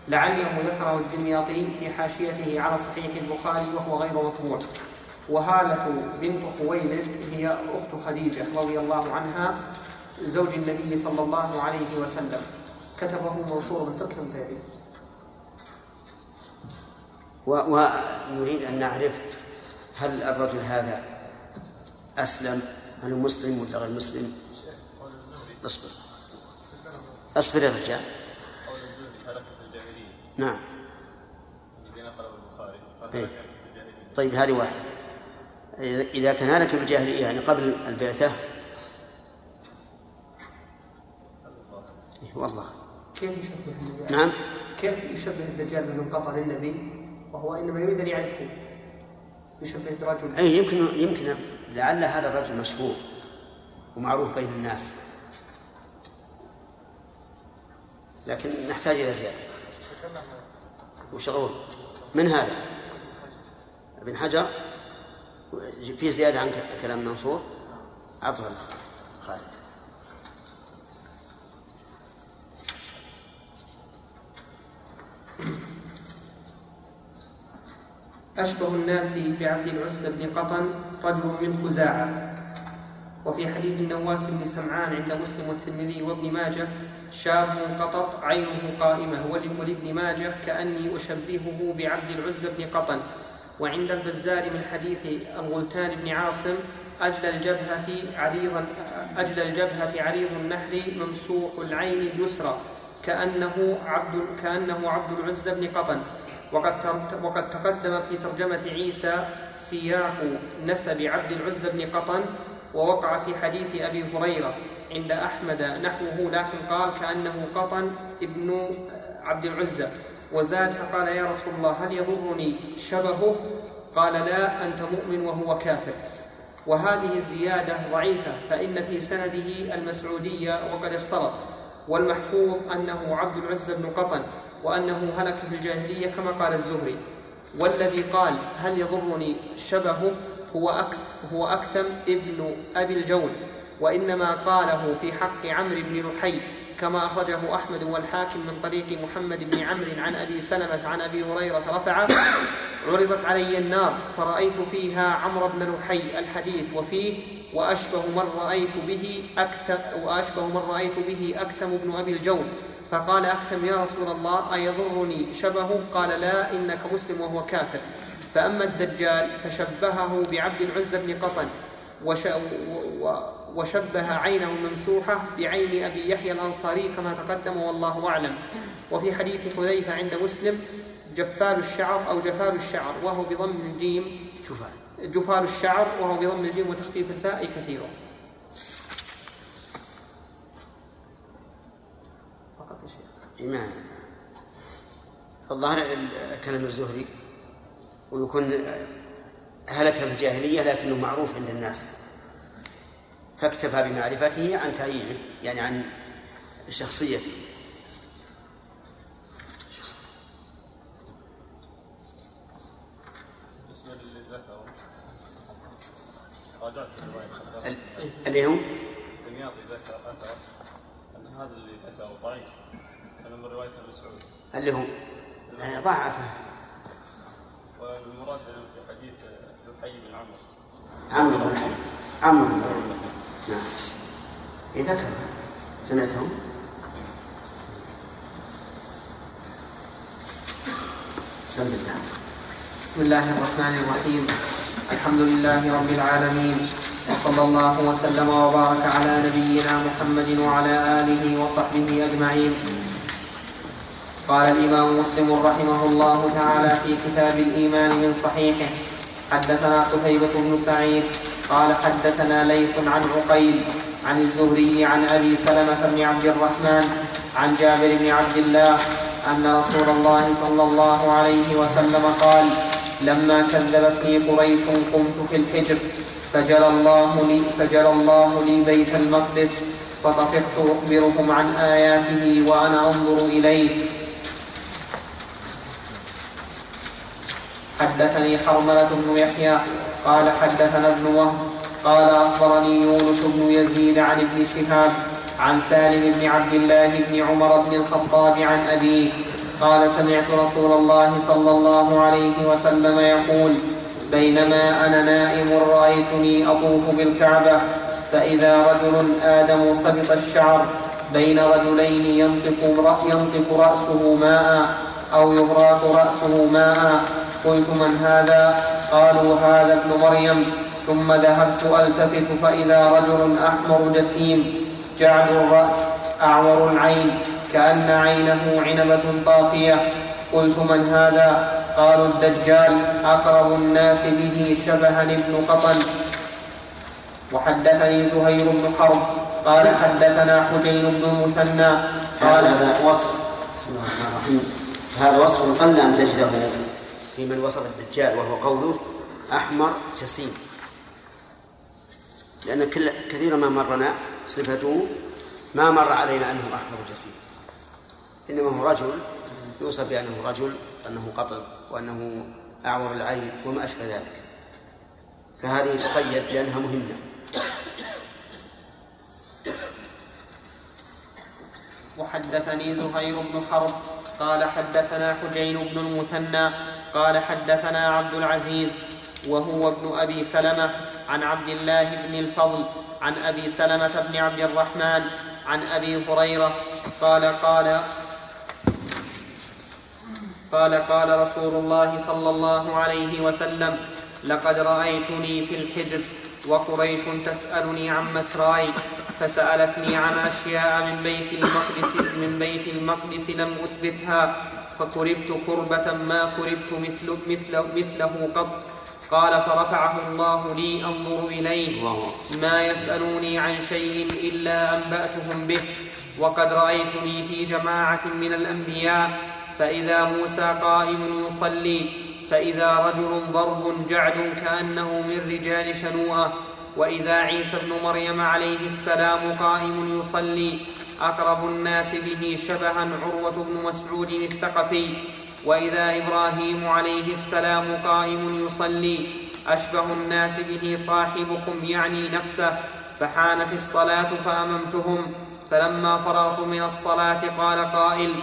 لعله ذكره الدمياطي في حاشيته على صحيح البخاري وهو غير مطبوع. وهالة بنت خويلد هي أخت خديجة رضي الله عنها زوج النبي صلى الله عليه وسلم. كتبه منصور بن تركم تاريخ ونريد أن نعرف هل الرجل هذا أسلم هل مسلم ولا غير مسلم؟ اصبر. أصبر يا رجال. نعم. طيب. طيب هذه واحدة. إذا كان هلك بالجاهلية يعني قبل البعثة؟ إيه والله. كيف يشبه الدجال؟ نعم. كيف يشبه الدجال بمن قطع للنبي؟ وهو إنما يريد أن يعرفه. يشبه برجل اي يمكن يمكن لعل هذا الرجل مشهور ومعروف بين الناس. لكن نحتاج إلى زيادة. وشغول من هذا؟ ابن حجر في زيادة عن كلام منصور؟ اعطها خالد. أشبه الناس بعبد العزى بن قطن رجل من خزاعة. وفي حديث النواس بن سمعان عند مسلم والترمذي وابن ماجه شاب قطط عينه قائمة ولابن ماجه كأني أشبهه بعبد العزى بن قطن. وعند البزار من حديث الغلتان بن عاصم أجل الجبهة عريض أجل الجبهة عريض النحر ممسوح العين اليسرى كأنه عبد كأنه عبد العزى بن قطن. وقد وقد تقدم في ترجمة عيسى سياق نسب عبد العزى بن قطن ووقع في حديث أبي هريرة عند أحمد نحوه لكن قال كأنه قطن ابن عبد العزى وزاد فقال يا رسول الله هل يضرني شبهه؟ قال لا أنت مؤمن وهو كافر. وهذه الزيادة ضعيفة فإن في سنده المسعودية وقد اختلط. والمحفوظ أنه عبد العزى بن قطن وأنه هلك في الجاهلية كما قال الزهري. والذي قال هل يضرني شبهه؟ هو أك هو أكتم ابن أبي الجول وإنما قاله في حق عمرو بن لحي كما أخرجه أحمد والحاكم من طريق محمد بن عمرو عن أبي سلمة عن أبي هريرة رفع عرضت علي النار فرأيت فيها عمرو بن لحي الحديث وفيه وأشبه من رأيت به أكتم وأشبه من رأيت به أكتم بن أبي الجول فقال أكتم يا رسول الله أيضرني شبهه قال لا إنك مسلم وهو كافر. فأما الدجال فشبهه بعبد العزى بن قطن وشبه عينه الممسوحة بعين أبي يحيى الأنصاري كما تقدم والله أعلم. وفي حديث حذيفة عند مسلم جفال الشعر أو جفال الشعر وهو بضم الجيم. جفال جفال الشعر وهو بضم الجيم وتخفيف الفاء كثير فقط يا شيخ. ما فالظاهر كلام الزهري ويكون هلك في الجاهلية لكنه معروف عند الناس. فاكتفى بمعرفته عن تعيينه يعني عن شخصيته. اللي هو؟ دمياطي ذكر أثر أن هذا اللي ذكره ضعيف أنا من رواية المسعود اللي هو ضعفه والمراد في حديث ذو الحي بن عمرو. عمرو بن الحي عمرو بن نعم. إذا كان سمعتهم؟ بسم الله. بسم الله الرحمن الرحيم. الحمد لله رب العالمين. وصلى الله وسلم وبارك على نبينا محمد وعلى آله وصحبه أجمعين. قال الإمام مسلم رحمه الله تعالى في كتاب الإيمان من صحيحه حدثنا قتيبة بن سعيد قال حدثنا ليث عن عقيل عن الزهري عن أبي سلمة بن عبد الرحمن عن جابر بن عبد الله أن رسول الله صلى الله عليه وسلم قال لما كذبتني قريش قمت في الحجر فجرى الله لي فجرى الله لي بيت المقدس فطفقت اخبرهم عن آياته وأنا أنظر إليه حدثني حرملة بن يحيى قال حدثنا ابن وهب قال أخبرني يونس بن يزيد عن ابن شهاب عن سالم بن عبد الله بن عمر بن الخطاب عن أبيه قال سمعت رسول الله صلى الله عليه وسلم يقول بينما أنا نائم رأيتني أطوف بالكعبة فإذا رجل آدم سبط الشعر بين رجلين ينطق, رأسه ماء أو يغراق رأسه ماء قلت من هذا؟ قالوا هذا ابن مريم. ثم ذهبت ألتفت فإذا رجل أحمر جسيم جعد الرأس أعور العين كأن عينه عنبة طافية. قلت من هذا؟ قالوا الدجال أقرب الناس به شبها ابن قطن. وحدثني زهير بن حرب. قال حدثنا حجين بن المثنى قال هذا وصف. بسم الله الرحمن الرحيم هذا وصف قل أن تجده. في من وصف الدجال وهو قوله أحمر جسيم. لأن كل كثيرا ما مرنا صفته ما مر علينا أنه أحمر جسيم. إنما هو رجل يوصف بأنه رجل وأنه قطب وأنه أعور العين وما أشبه ذلك. فهذه تقيد لأنها مهمة. وحدثني زهير بن حرب قال حدثنا حجين بن المثنى قال حدثنا عبد العزيز وهو ابن أبي سلمة عن عبد الله بن الفضل عن أبي سلمة بن عبد الرحمن عن أبي هريرة قال قال قال قال رسول الله صلى الله عليه وسلم لقد رأيتني في الحجر وقريش تسألني عن مسراي فسألتني عن أشياء من بيت المقدس من بيت المقدس لم أثبتها فكربت كربة ما كربت مثل مثل مثله قط. قال فرفعه الله لي أنظر إليه. ما يسألوني عن شيء إلا أنبأتهم به. وقد رأيتني في جماعة من الأنبياء. فإذا موسى قائم يصلي فإذا رجل ضرب جعد كأنه من رجال شنوءة. وإذا عيسى ابن مريم عليه السلام قائم يصلي أقرب الناس به شبها عروة بن مسعود الثقفي. وإذا إبراهيم عليه السلام قائم يصلي أشبه الناس به صاحبكم يعني نفسه فحانت الصلاة فأممتهم. فلما فرغت من الصلاة قال قائل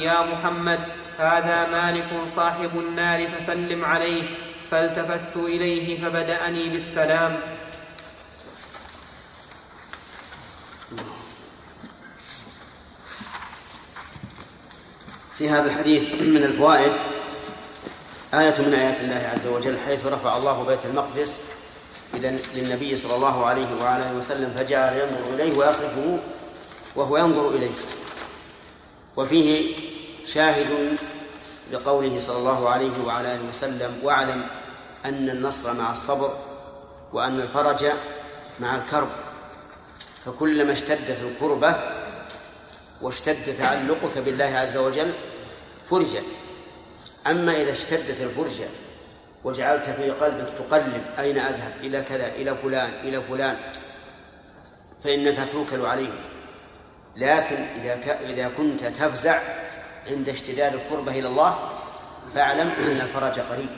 يا محمد هذا مالك صاحب النار فسلم عليه. فالتفت إليه فبدأني بالسلام. في هذا الحديث من الفوائد. آية من آيات الله عز وجل حيث رفع الله بيت المقدس إلى للنبي صلى الله عليه وعلى آله وسلم فجعل ينظر إليه ويصفه وهو ينظر إليه. وفيه شاهد لقوله صلى الله عليه وعلى آله وسلم واعلم أن النصر مع الصبر وأن الفرج مع الكرب. فكلما اشتدت الكربة واشتد تعلقك بالله عز وجل فرجت. أما إذا اشتدت الفرجة وجعلت في قلبك تقلب أين أذهب؟ إلى كذا إلى فلان إلى فلان فإنك توكل عليه لكن إذا. إذا كنت تفزع عند اشتداد القربة إلى الله فاعلم أن الفرج قريب.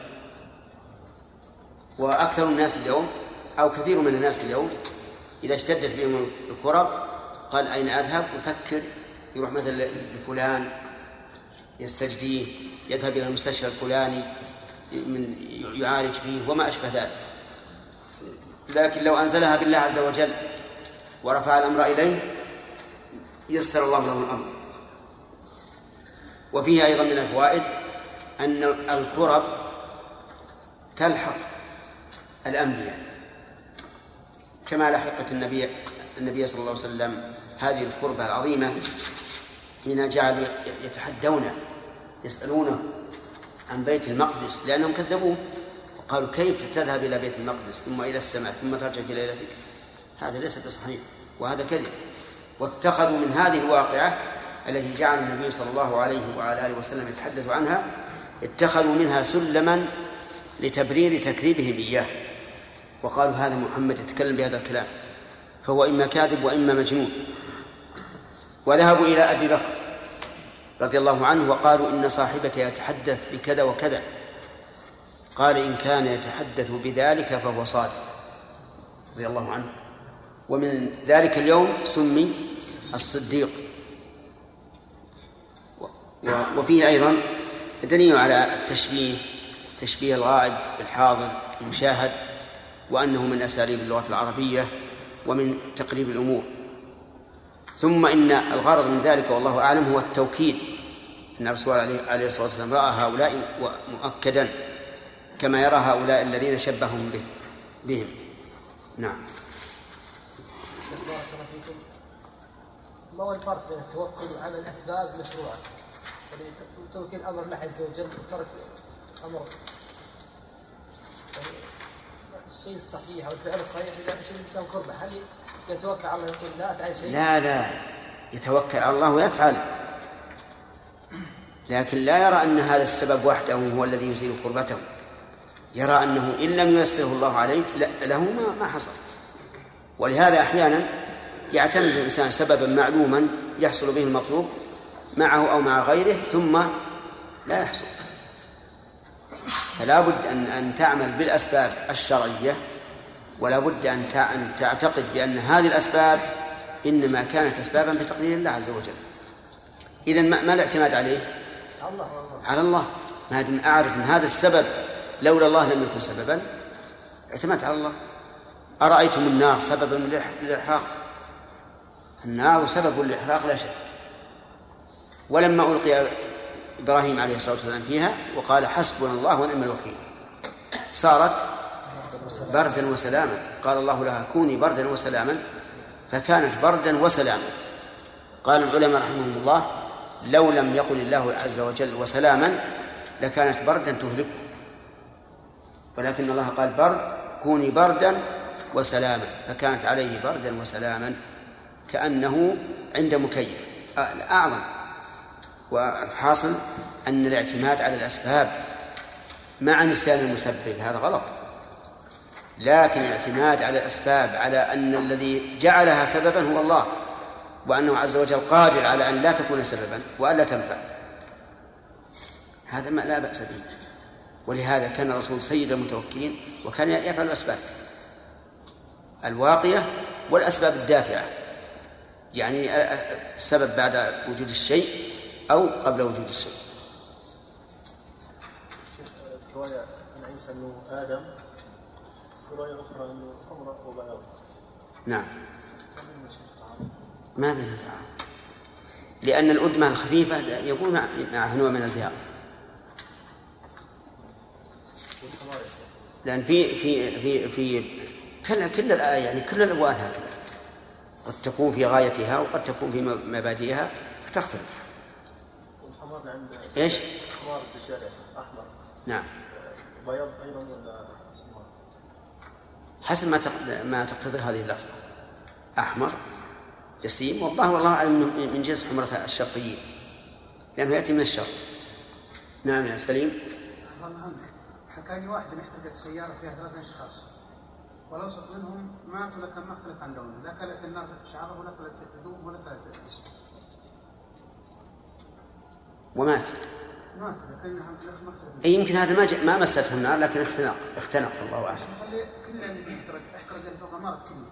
وأكثر الناس اليوم أو كثير من الناس اليوم إذا اشتدت بهم الكرب قال أين أذهب؟ يفكر يروح مثلا لفلان يستجديه يذهب إلى المستشفى الفلاني من يعالج فيه وما أشبه ذلك. لكن لو أنزلها بالله عز وجل ورفع الأمر إليه يسر الله له الأمر. وفيه أيضا من الفوائد أن الكرب تلحق الأنبياء كما لحقت النبي النبي صلى الله عليه وسلم هذه الكربة العظيمة حين جعلوا يتحدونه يسألونه عن بيت المقدس لأنهم كذبوه. وقالوا كيف تذهب إلى بيت المقدس؟ ثم إلى السماء ثم ترجع في ليلتك هذا ليس بصحيح وهذا كذب. واتخذوا من هذه الواقعة التي جعل النبي صلى الله عليه وعلى آله وسلم يتحدث عنها اتخذوا منها سلما لتبرير تكذيبهم إياه. وقالوا هذا محمد يتكلم بهذا الكلام فهو إما كاذب وإما مجنون. وذهبوا إلى أبي بكر رضي الله عنه وقالوا إن صاحبك يتحدث بكذا وكذا. قال إن كان يتحدث بذلك فهو صادق رضي الله عنه. ومن ذلك اليوم سمي الصديق. وفيه أيضا دليل على التشبيه تشبيه الغائب بالحاضر المشاهد وأنه من أساليب اللغة العربية ومن تقريب الأمور. ثم إن الغرض من ذلك والله أعلم هو التوكيد. أن الرسول عليه الصلاة والسلام رأى هؤلاء مؤكدا كما يرى هؤلاء الذين شبههم به بهم. نعم. ما هو الفرق بين التوكل وعمل اسباب مشروعة؟ يعني توكيل أمر الله عز وجل وترك أمر. يعني الشيء الصحيح أو الفعل الصحيح إذا مشي الانسان قربه هل يتوكل على الله لا افعل شيء؟ لا لا. يتوكل على الله ويفعل. لكن لا يرى أن هذا السبب وحده هو الذي يزيل قربته. يرى أنه إن لم ييسره الله عليه له ما ما حصل. ولهذا أحيانا يعتمد الإنسان سببا معلوما يحصل به المطلوب معه أو مع غيره ثم لا يحصل. فلا بد أن أن تعمل بالأسباب الشرعية ولا بد أن أن تعتقد بأن هذه الأسباب إنما كانت أسبابا بتقدير الله عز وجل. إذا ما الاعتماد عليه؟ الله على الله. ما دام أعرف أن هذا السبب لولا الله لم يكن سببا اعتمدت على الله. أرأيتم النار سببا للإحراق النار سبب للإحراق لا شك. ولما ألقي إبراهيم عليه الصلاة والسلام فيها وقال حسبنا الله ونعم الوكيل صارت بردا وسلاما. قال الله لها كوني بردا وسلاما. فكانت بردا وسلاما. قال العلماء رحمهم الله لو لم يقل الله عز وجل وسلاما لكانت بردا تهلكه ولكن الله قال برد كوني بردا وسلاما. فكانت عليه بردا وسلاما كأنه عند مكيف. أعظم والحاصل أن الاعتماد على الأسباب مع نسيان المسبب. هذا غلط. لكن الاعتماد على الأسباب على أن الذي جعلها سببا هو الله وأنه عز وجل قادر على أن لا تكون سببا وألا تنفع. هذا ما لا بأس به. ولهذا كان الرسول سيد المتوكلين وكان يفعل الأسباب الواقية والأسباب الدافعة. يعني السبب بعد وجود الشيء أو قبل وجود الشيء. رواية عن عيسى أنه آدم. رواية أخرى أنه حمرة وبياض نعم. ما بين تعارض لأن الأدمة الخفيفة يكون معها نوع من البياض. لأن في في في في كل كل يعني كل الألوان هكذا. قد تكون في غايتها وقد تكون في مبادئها فتختلف. الحمار عند إيش؟ حمار في الشارع أحمر. نعم. بياض أيضا ولا؟ حسب ما ما تقتضي هذه اللفظة. أحمر جسيم والله والله أعلم من جنس حمرة الشرقيين لأنه يأتي من الشرق. نعم يا سليم. الله عنك حكاني واحد إن احترقت سيارة فيها ثلاثة أشخاص والأوسط منهم مات ولكن ما اختلف عن لونه لا كلت النار في شعره ولا كلت الثوم ولا كلت الجسم. ومات مات لكنها أي يمكن هذا ما ج... ما مسته النار لكن اختنق اختنق الله خلي كل اللي يحترق احترق المرض كله.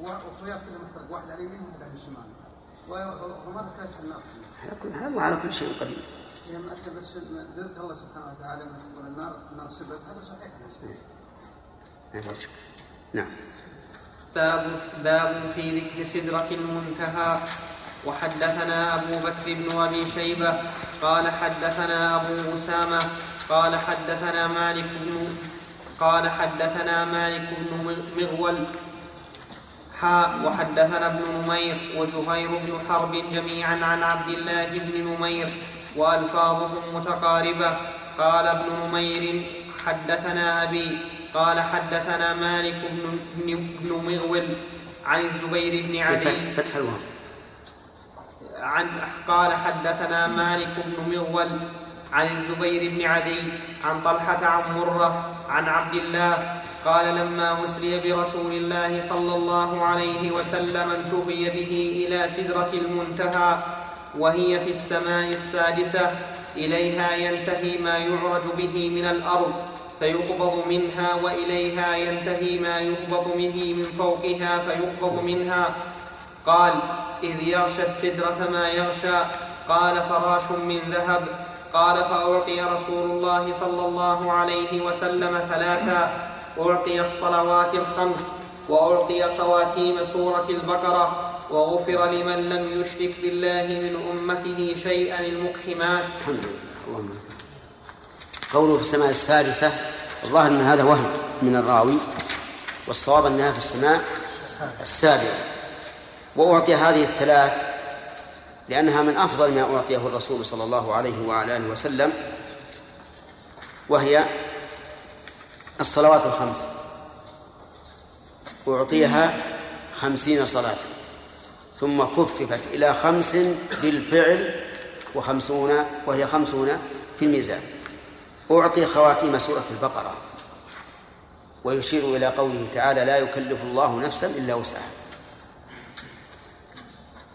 واخويات كلهم احترق واحد على اليمين وواحد على الشمال ومرة كلت النار على كل حال الله على كل شيء قدير. لما أنت بس ذكرت الله سبحانه وتعالى من يقول النار النار سبت هذا صحيح يا. نعم نعم. باب باب في ذكر سدرة المنتهى. وحدثنا أبو بكر بن أبي شيبة قال حدثنا أبو أسامة قال حدثنا مالك بن قال حدثنا مالك بن مغول حاء وحدثنا ابن نمير وزهير بن حرب جميعا عن عبد الله بن نمير وألفاظهم متقاربة. قال ابن نمير حدثنا أبي قال حدثنا مالك بن, بن مغول عن الزبير بن عدي. فتح, فتح الوهم عن قال حدثنا مالك بن مغول عن الزبير بن عدي عن طلحة عن مرة عن عبد الله قال لما أسري برسول الله صلى الله عليه وسلم انتهي به إلى سدرة المنتهى وهي في السماء السادسة إليها ينتهي ما يعرج به من الأرض فيقبض منها وإليها ينتهي ما يقبض به من فوقها فيقبض منها. قال إذ يغشى السدرة ما يغشى قال فراش من ذهب قال فأعطي رسول الله صلى الله عليه وسلم ثلاثا أعطي الصلوات الخمس وأعطي خواتيم سورة البقرة وغفر لمن لم يشرك بالله من أمته شيئا المقحمات. الحمد لله. قوله في السماء السادسة الظاهر أن هذا وهم من الراوي والصواب أنها في السماء السابعة. وأعطي هذه الثلاث لأنها من أفضل ما أعطيه الرسول صلى الله عليه وعلى آله وسلم وهي الصلوات الخمس. أعطيها خمسين صلاة ثم خففت إلى خمس بالفعل وخمسون وهي خمسون في الميزان. أعطي خواتيم سورة البقرة ويشير إلى قوله تعالى لا يكلف الله نفسا إلا وسعها.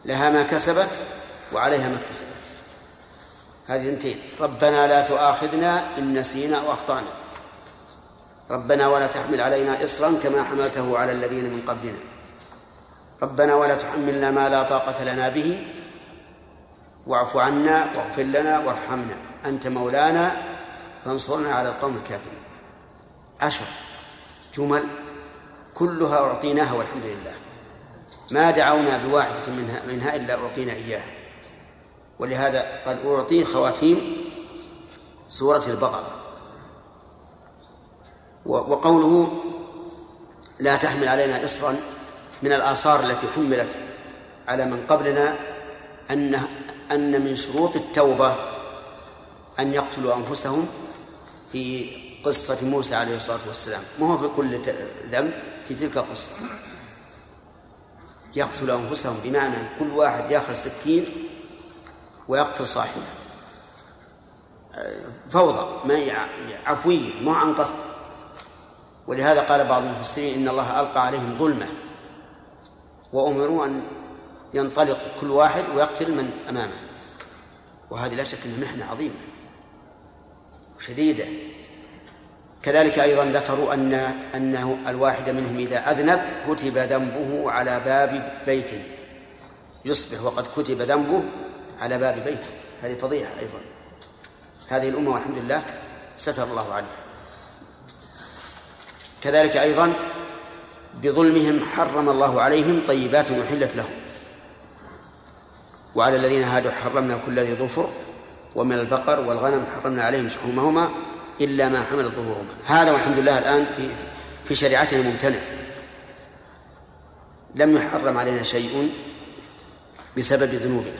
لها ما كسبت وعليها ما اكتسبت. هذه اثنتين ربنا لا تؤاخذنا إن نسينا أو أخطأنا. ربنا ولا تحمل علينا إصرا كما حملته على الذين من قبلنا. ربنا ولا تحملنا ما لا طاقة لنا به. واعف عنا واغفر لنا وارحمنا. أنت مولانا فانصرنا على القوم الكافرين. عشر جمل كلها أعطيناها والحمد لله. ما دعونا بواحدة منها, منها إلا أعطينا إياها. ولهذا قد أعطي خواتيم سورة البقرة. وقوله لا تحمل علينا إصرا من الآثار التي حملت على من قبلنا أن أن من شروط التوبة أن يقتلوا أنفسهم في قصة موسى عليه الصلاة والسلام. ما هو في كل ذنب؟ في تلك القصة. يقتل أنفسهم بمعنى كل واحد يأخذ سكين ويقتل صاحبه. فوضى ما عفوية مو عن قصد. ولهذا قال بعض المفسرين إن الله ألقى عليهم ظلمة. وأمروا أن ينطلق كل واحد ويقتل من أمامه. وهذه لا شك أنها محنة عظيمة شديدة. كذلك أيضا ذكروا أن أنه الواحد منهم إذا أذنب كتب ذنبه على باب بيته. يصبح وقد كتب ذنبه على باب بيته. هذه فضيحة أيضا. هذه الأمة والحمد لله ستر الله عليها. كذلك أيضا بظلمهم حرم الله عليهم طيبات أحلت لهم. وعلى الذين هادوا حرمنا كل ذي ظفر ومن البقر والغنم حرمنا عليهم شحومهما. إلا ما حمل ظهورهما هذا والحمد لله الآن في في شريعتنا ممتنع لم يحرم علينا شيء بسبب ذنوبنا.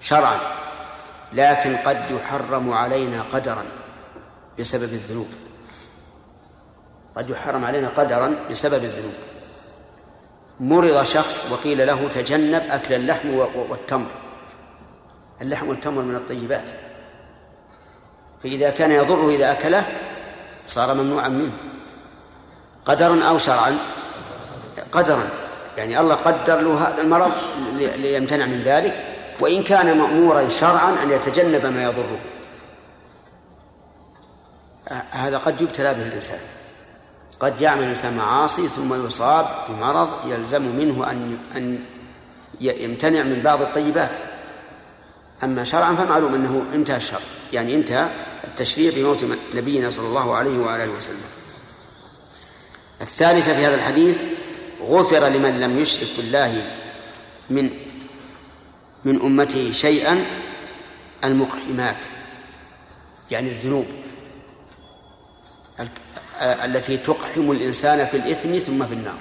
شرعا. لكن قد يحرم علينا قدرا بسبب الذنوب. قد يحرم علينا قدرا بسبب الذنوب. مرض شخص وقيل له تجنب أكل اللحم والتمر. اللحم والتمر من الطيبات. فإذا كان يضره إذا أكله صار ممنوعا منه. قدرا أو شرعا. قدرا. يعني الله قدر له هذا المرض ليمتنع من ذلك. وإن كان مأمورا شرعا أن يتجنب ما يضره. هذا قد يبتلى به الإنسان. قد يعمل الإنسان معاصي ثم يصاب بمرض يلزم منه أن أن يمتنع من بعض الطيبات. أما شرعا فمعلوم أنه انتهى الشرع يعني انتهى التشريع بموت نبينا صلى الله عليه وعلى آله وسلم. الثالثة في هذا الحديث غفر لمن لم يشرك بالله من من أمته شيئا المقحمات يعني الذنوب التي تقحم الإنسان في الإثم ثم في النار.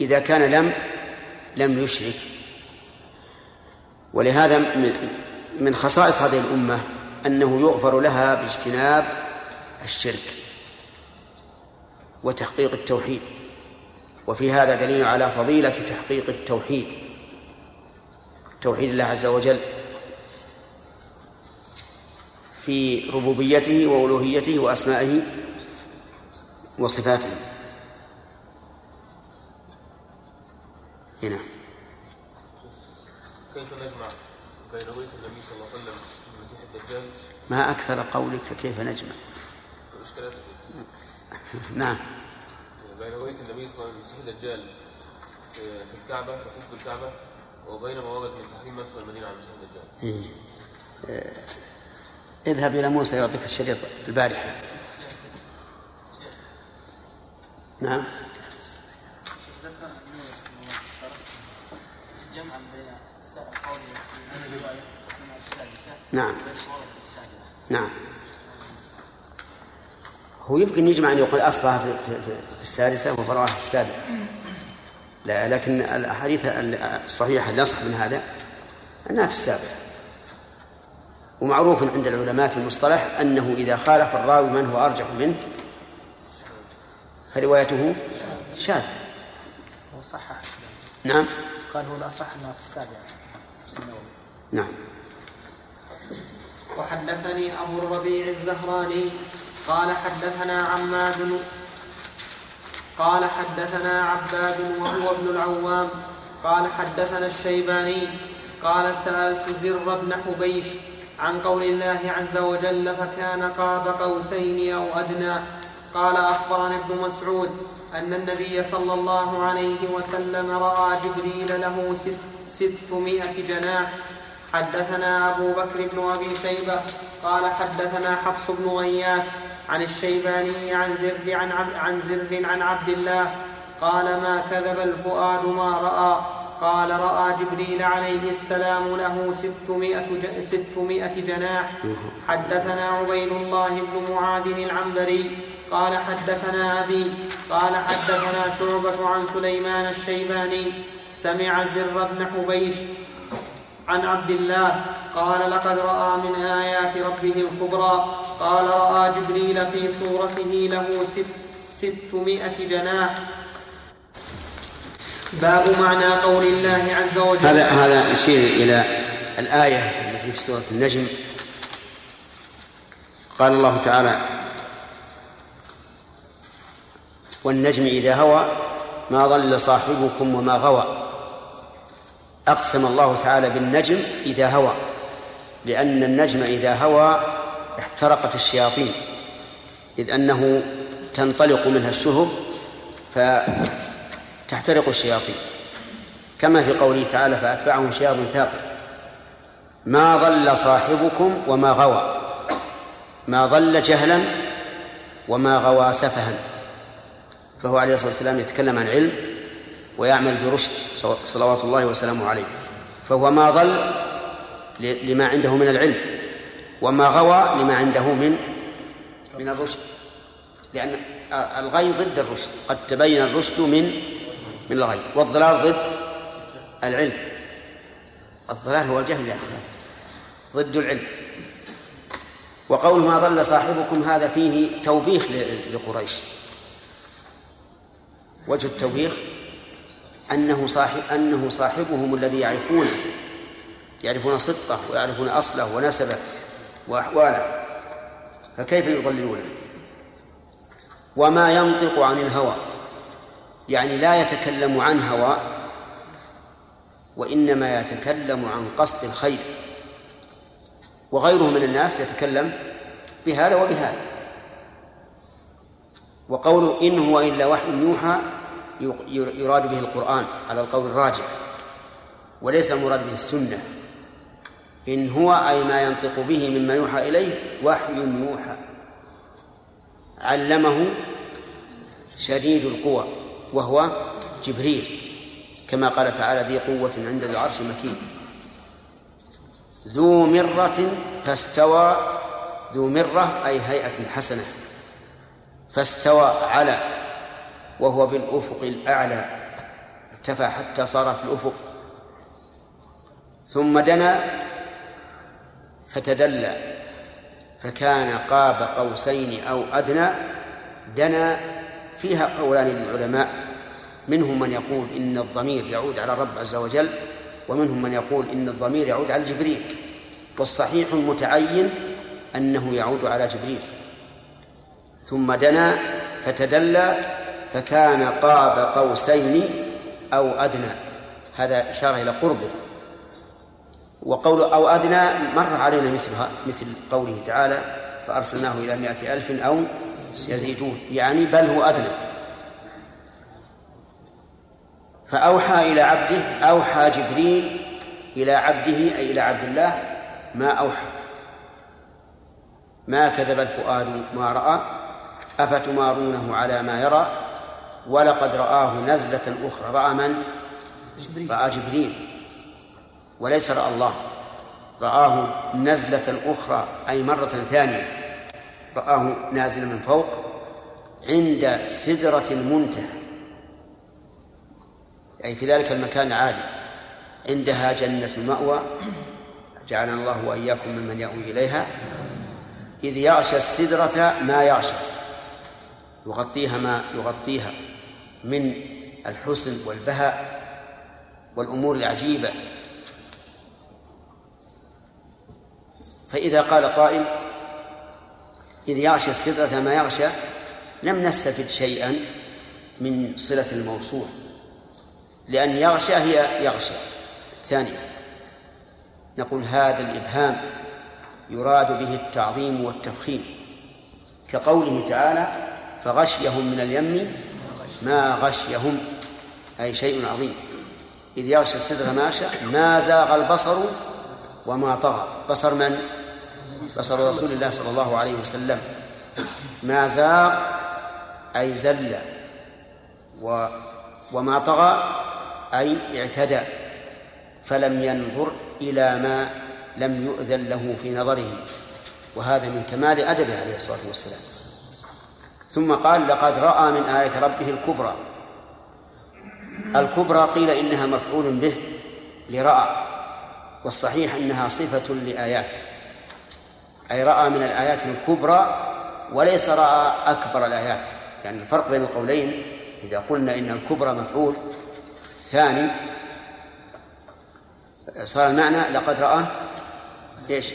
إذا كان لم لم يشرك. ولهذا من خصائص هذه الأمة أنه يغفر لها باجتناب الشرك وتحقيق التوحيد. وفي هذا دليل على فضيلة تحقيق التوحيد توحيد الله عز وجل في ربوبيته وألوهيته وأسمائه وصفاته. هنا كيف نجمع بين رؤية النبي صلى الله عليه وسلم في المسيح الدجال ما أكثر قولك فكيف نجمع نعم بين رؤية النبي صلى الله عليه وسلم المسيح الدجال في الكعبة في حزب الكعبة وبين ما ورد من تحريم مدخل المدينة على المسيح الدجال. إيه. آه، اذهب إلى موسى يعطيك الشريط البارحة. نعم. نعم. نعم. هو يمكن يجمع أن يقول أصلها في, في, في السادسة وفرعها في السابعة لا لكن الأحاديث الصحيحة اللي أصح من هذا أنها في السابعة ومعروف عند العلماء في المصطلح أنه إذا خالف الراوي من هو أرجح منه فروايته شاذة. هو صحح نعم. قال هو الأصح أنها في السابعة نعم. وحدثني أبو الربيع الزهراني قال حدثنا عماد قال حدثنا عباد وهو ابن العوام قال حدثنا الشيباني قال سألت زر بن حبيش عن قول الله عز وجل فكان قاب قوسين أو أدنى. قال أخبرني ابن مسعود أن النبي صلى الله عليه وسلم رأى جبريل له ست ستمائة جناح حدثنا أبو بكر بن أبي شيبة قال حدثنا حفص بن غياث عن الشيباني عن زر عن عبد, عن زر عن عبد الله قال ما كذب الفؤاد ما رأى. قال رأى جبريل عليه السلام له ستمائة, ستمائة جناح. حدثنا عبيد الله بن معاذ العنبري قال حدثنا أبي قال حدثنا شعبة عن سليمان الشيباني سمع زر بن حبيش عن عبد الله قال لقد رأى من آيات ربه الكبرى قال رأى جبريل في صورته له ست ستمائة جناح. باب معنى قول الله عز وجل. هذا هذا يشير إلى الآية التي في سورة النجم. قال الله تعالى والنجم إذا هوى ما ضل صاحبكم وما غوى. أقسم الله تعالى بالنجم إذا هوى لأن النجم إذا هوى احترقت الشياطين إذ أنه تنطلق منها الشهب فتحترق الشياطين. كما في قوله تعالى فأتبعهم شهاب ثاقب. ما ضل صاحبكم وما غوى ما ضل جهلا وما غوى سفها. فهو عليه الصلاة والسلام يتكلم عن علم ويعمل برشد صلوات الله وسلامه عليه. فهو ما ضل لما عنده من العلم وما غوى لما عنده من من الرشد. لأن الغي ضد الرشد قد تبين الرشد من من الغي والضلال ضد العلم. الضلال هو الجهل يعني ضد العلم. وقول ما ضل صاحبكم هذا فيه توبيخ لقريش. وجه التوبيخ أنه صاحب أنه صاحبهم الذي يعرفونه. يعرفون صدقه ويعرفون أصله ونسبه وأحواله. فكيف يضللونه وما ينطق عن الهوى. يعني لا يتكلم عن هوى وإنما يتكلم عن قصد الخير. وغيره من الناس يتكلم بهذا وبهذا. وقوله إن هو إلا وحي يوحى يراد به القرآن على القول الراجح وليس المراد به السنة. إن هو أي ما ينطق به مما يوحى إليه وحي يوحى. علمه شديد القوى وهو جبريل كما قال تعالى ذي قوة عند ذي العرش مكين. ذو مرة فاستوى ذو مرة أي هيئة حسنة فاستوى على وهو في الأفق الأعلى ارتفع حتى صار في الأفق. ثم دنا فتدلى فكان قاب قوسين أو أدنى دنا فيها قولان للعلماء منهم من يقول إن الضمير يعود على الرب عز وجل ومنهم من يقول إن الضمير يعود على جبريل. والصحيح المتعين أنه يعود على جبريل. ثم دنا فتدلى فكان قاب قوسين أو أدنى. هذا إشارة إلى قربه. وقول أو أدنى مر علينا مثلها مثل قوله تعالى فأرسلناه إلى مائة ألف أو يزيدون. يعني بل هو أدنى. فأوحى إلى عبده أوحى جبريل إلى عبده أي إلى عبد الله ما أوحى. ما كذب الفؤاد ما رأى أفتمارونه على ما يرى ولقد رآه نزلة أخرى. رأى من؟ جبريل. رأى جبريل. وليس رأى الله. رآه نزلة أخرى أي مرة ثانية. رآه نازلا من فوق عند سدرة المنتهى. أي في ذلك المكان العالي. عندها جنة المأوى. جعلنا الله وإياكم ممن يأوي إليها. إذ يغشى السدرة ما يغشى. يغطيها ما يغطيها. من الحسن والبهاء والأمور العجيبة. فإذا قال قائل إذ يغشى السدرة ما يغشى لم نستفد شيئا من صلة الموصول لأن يغشى هي يغشى. ثانية نقول هذا الإبهام يراد به التعظيم والتفخيم كقوله تعالى فغشيهم من اليم ما غشيهم أي شيء عظيم. إذ يغشى السدر ما شاء ما زاغ البصر وما طغى. بصر من؟ بصر رسول الله صلى الله عليه وسلم. ما زاغ أي زل و وما طغى أي اعتدى. فلم ينظر إلى ما لم يؤذن له في نظره. وهذا من كمال أدبه عليه الصلاة والسلام. ثم قال لقد رأى من آية ربه الكبرى. الكبرى قيل إنها مفعول به لرأى والصحيح أنها صفة لآياته. أي رأى من الآيات الكبرى وليس رأى أكبر الآيات. يعني الفرق بين القولين إذا قلنا إن الكبرى مفعول ثاني صار المعنى لقد رأى إيش؟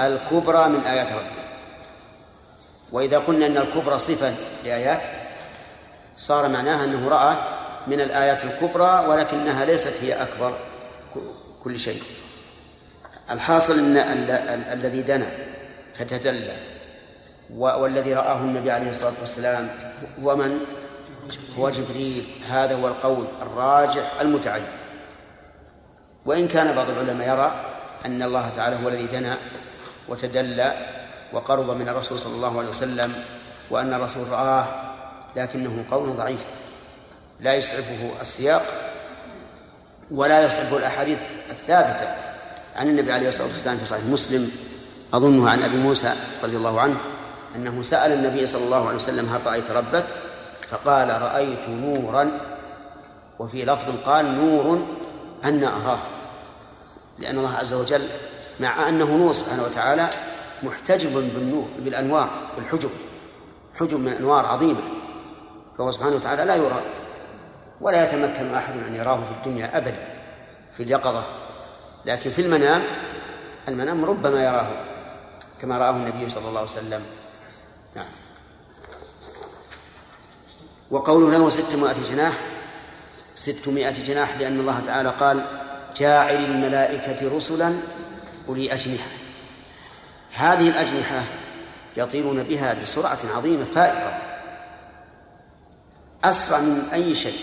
الكبرى من آيات ربه. وإذا قلنا أن الكبرى صفة لآيات صار معناها أنه رأى من الآيات الكبرى ولكنها ليست هي أكبر كل شيء. الحاصل أن الذي دنا فتدلى والذي رآه النبي عليه الصلاة والسلام هو من؟ هو جبريل. هذا هو القول الراجح المتعين. وإن كان بعض العلماء يرى أن الله تعالى هو الذي دنا وتدلى وقرب من الرسول صلى الله عليه وسلم وأن الرسول رآه لكنه قول ضعيف. لا يسعفه السياق ولا يصعبه الأحاديث الثابتة. عن النبي عليه الصلاة والسلام في صحيح مسلم أظنه عن أبي موسى رضي الله عنه أنه سأل النبي صلى الله عليه وسلم هل رأيت ربك؟ فقال رأيت نورا وفي لفظ قال نور أن أراه. لأن الله عز وجل مع أنه نور سبحانه وتعالى محتجب بالنور بالأنوار بالحجب. حجب من أنوار عظيمة. فهو سبحانه وتعالى لا يرى ولا يتمكن أحد أن يراه في الدنيا أبدا في اليقظة. لكن في المنام المنام ربما يراه كما رآه النبي صلى الله عليه وسلم. نعم. وقول له ستمائة جناح ستمائة جناح لأن الله تعالى قال جاعل الملائكة رسلا أولي أجنحة. هذه الأجنحة يطيرون بها بسرعة عظيمة فائقة. أسرع من أي شيء.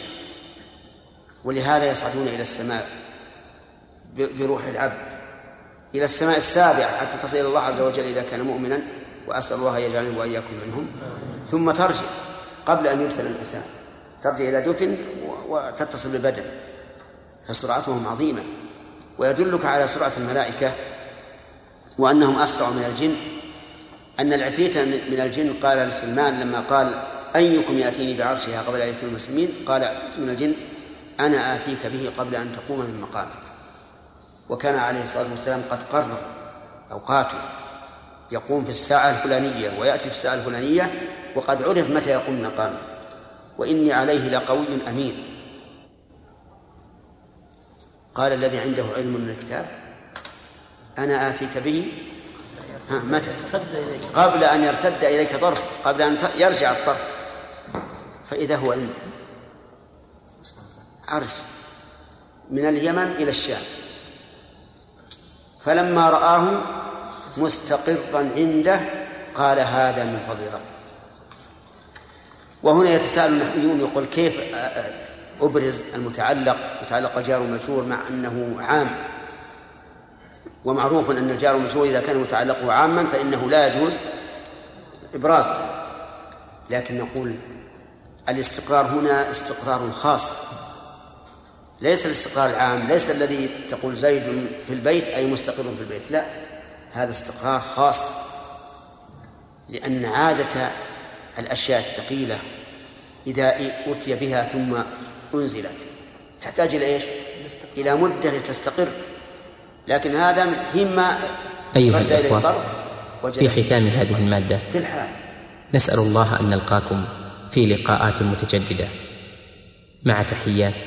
ولهذا يصعدون إلى السماء بروح العبد. إلى السماء السابعة حتى تصل إلى الله عز وجل إذا كان مؤمنا. وأسأل الله يجعلني وإياكم منهم. ثم ترجع قبل أن يدفن الإنسان. ترجع إلى دفن وتتصل بالبدن. فسرعتهم عظيمة. ويدلك على سرعة الملائكة وأنهم أسرع من الجن. أن العفريت من الجن قال لسلمان لما قال أيكم يأتيني بعرشها قبل أن يأتي المسلمين؟ قال من الجن أنا آتيك به قبل أن تقوم من مقامك. وكان عليه الصلاة والسلام قد قرر أوقاته. يقوم في الساعة الفلانية ويأتي في الساعة الفلانية وقد عرف متى يقوم مقامه. وإني عليه لقوي أمين. قال الذي عنده علم من الكتاب أنا آتيك به. ها متى؟ قبل أن يرتد إليك طرف قبل أن يرجع الطرف. فإذا هو عنده عرش. من اليمن إلى الشام. فلما رآه مستقرا عنده قال هذا من فضل ربي وهنا يتساءل النحويون يقول كيف أبرز المتعلق متعلق الجار والمجرور مع أنه عام. ومعروف أن الجار والمجرور إذا كان متعلقه عاما فإنه لا يجوز إبرازه لكن نقول الاستقرار هنا استقرار خاص. ليس الاستقرار العام ليس الذي تقول زيد في البيت أي مستقر في البيت لا. هذا استقرار خاص. لأن عادة الأشياء الثقيلة إذا أتي بها ثم أنزلت تحتاج إلى إيش؟ إلى مدة تستقر لكن هذا من حين ما أيها الإخوة في ختام هذه المادة في الحال. نسأل الله أن نلقاكم في لقاءات متجددة. مع تحيات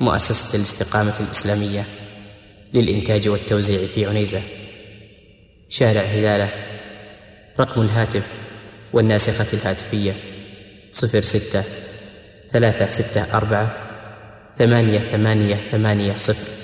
مؤسسة الاستقامة الإسلامية للإنتاج والتوزيع في عنيزة. شارع هلالة رقم الهاتف والناسخة الهاتفية صفر ستة ثلاثة ستة أربعة ثمانية ثمانية ثمانية صفر.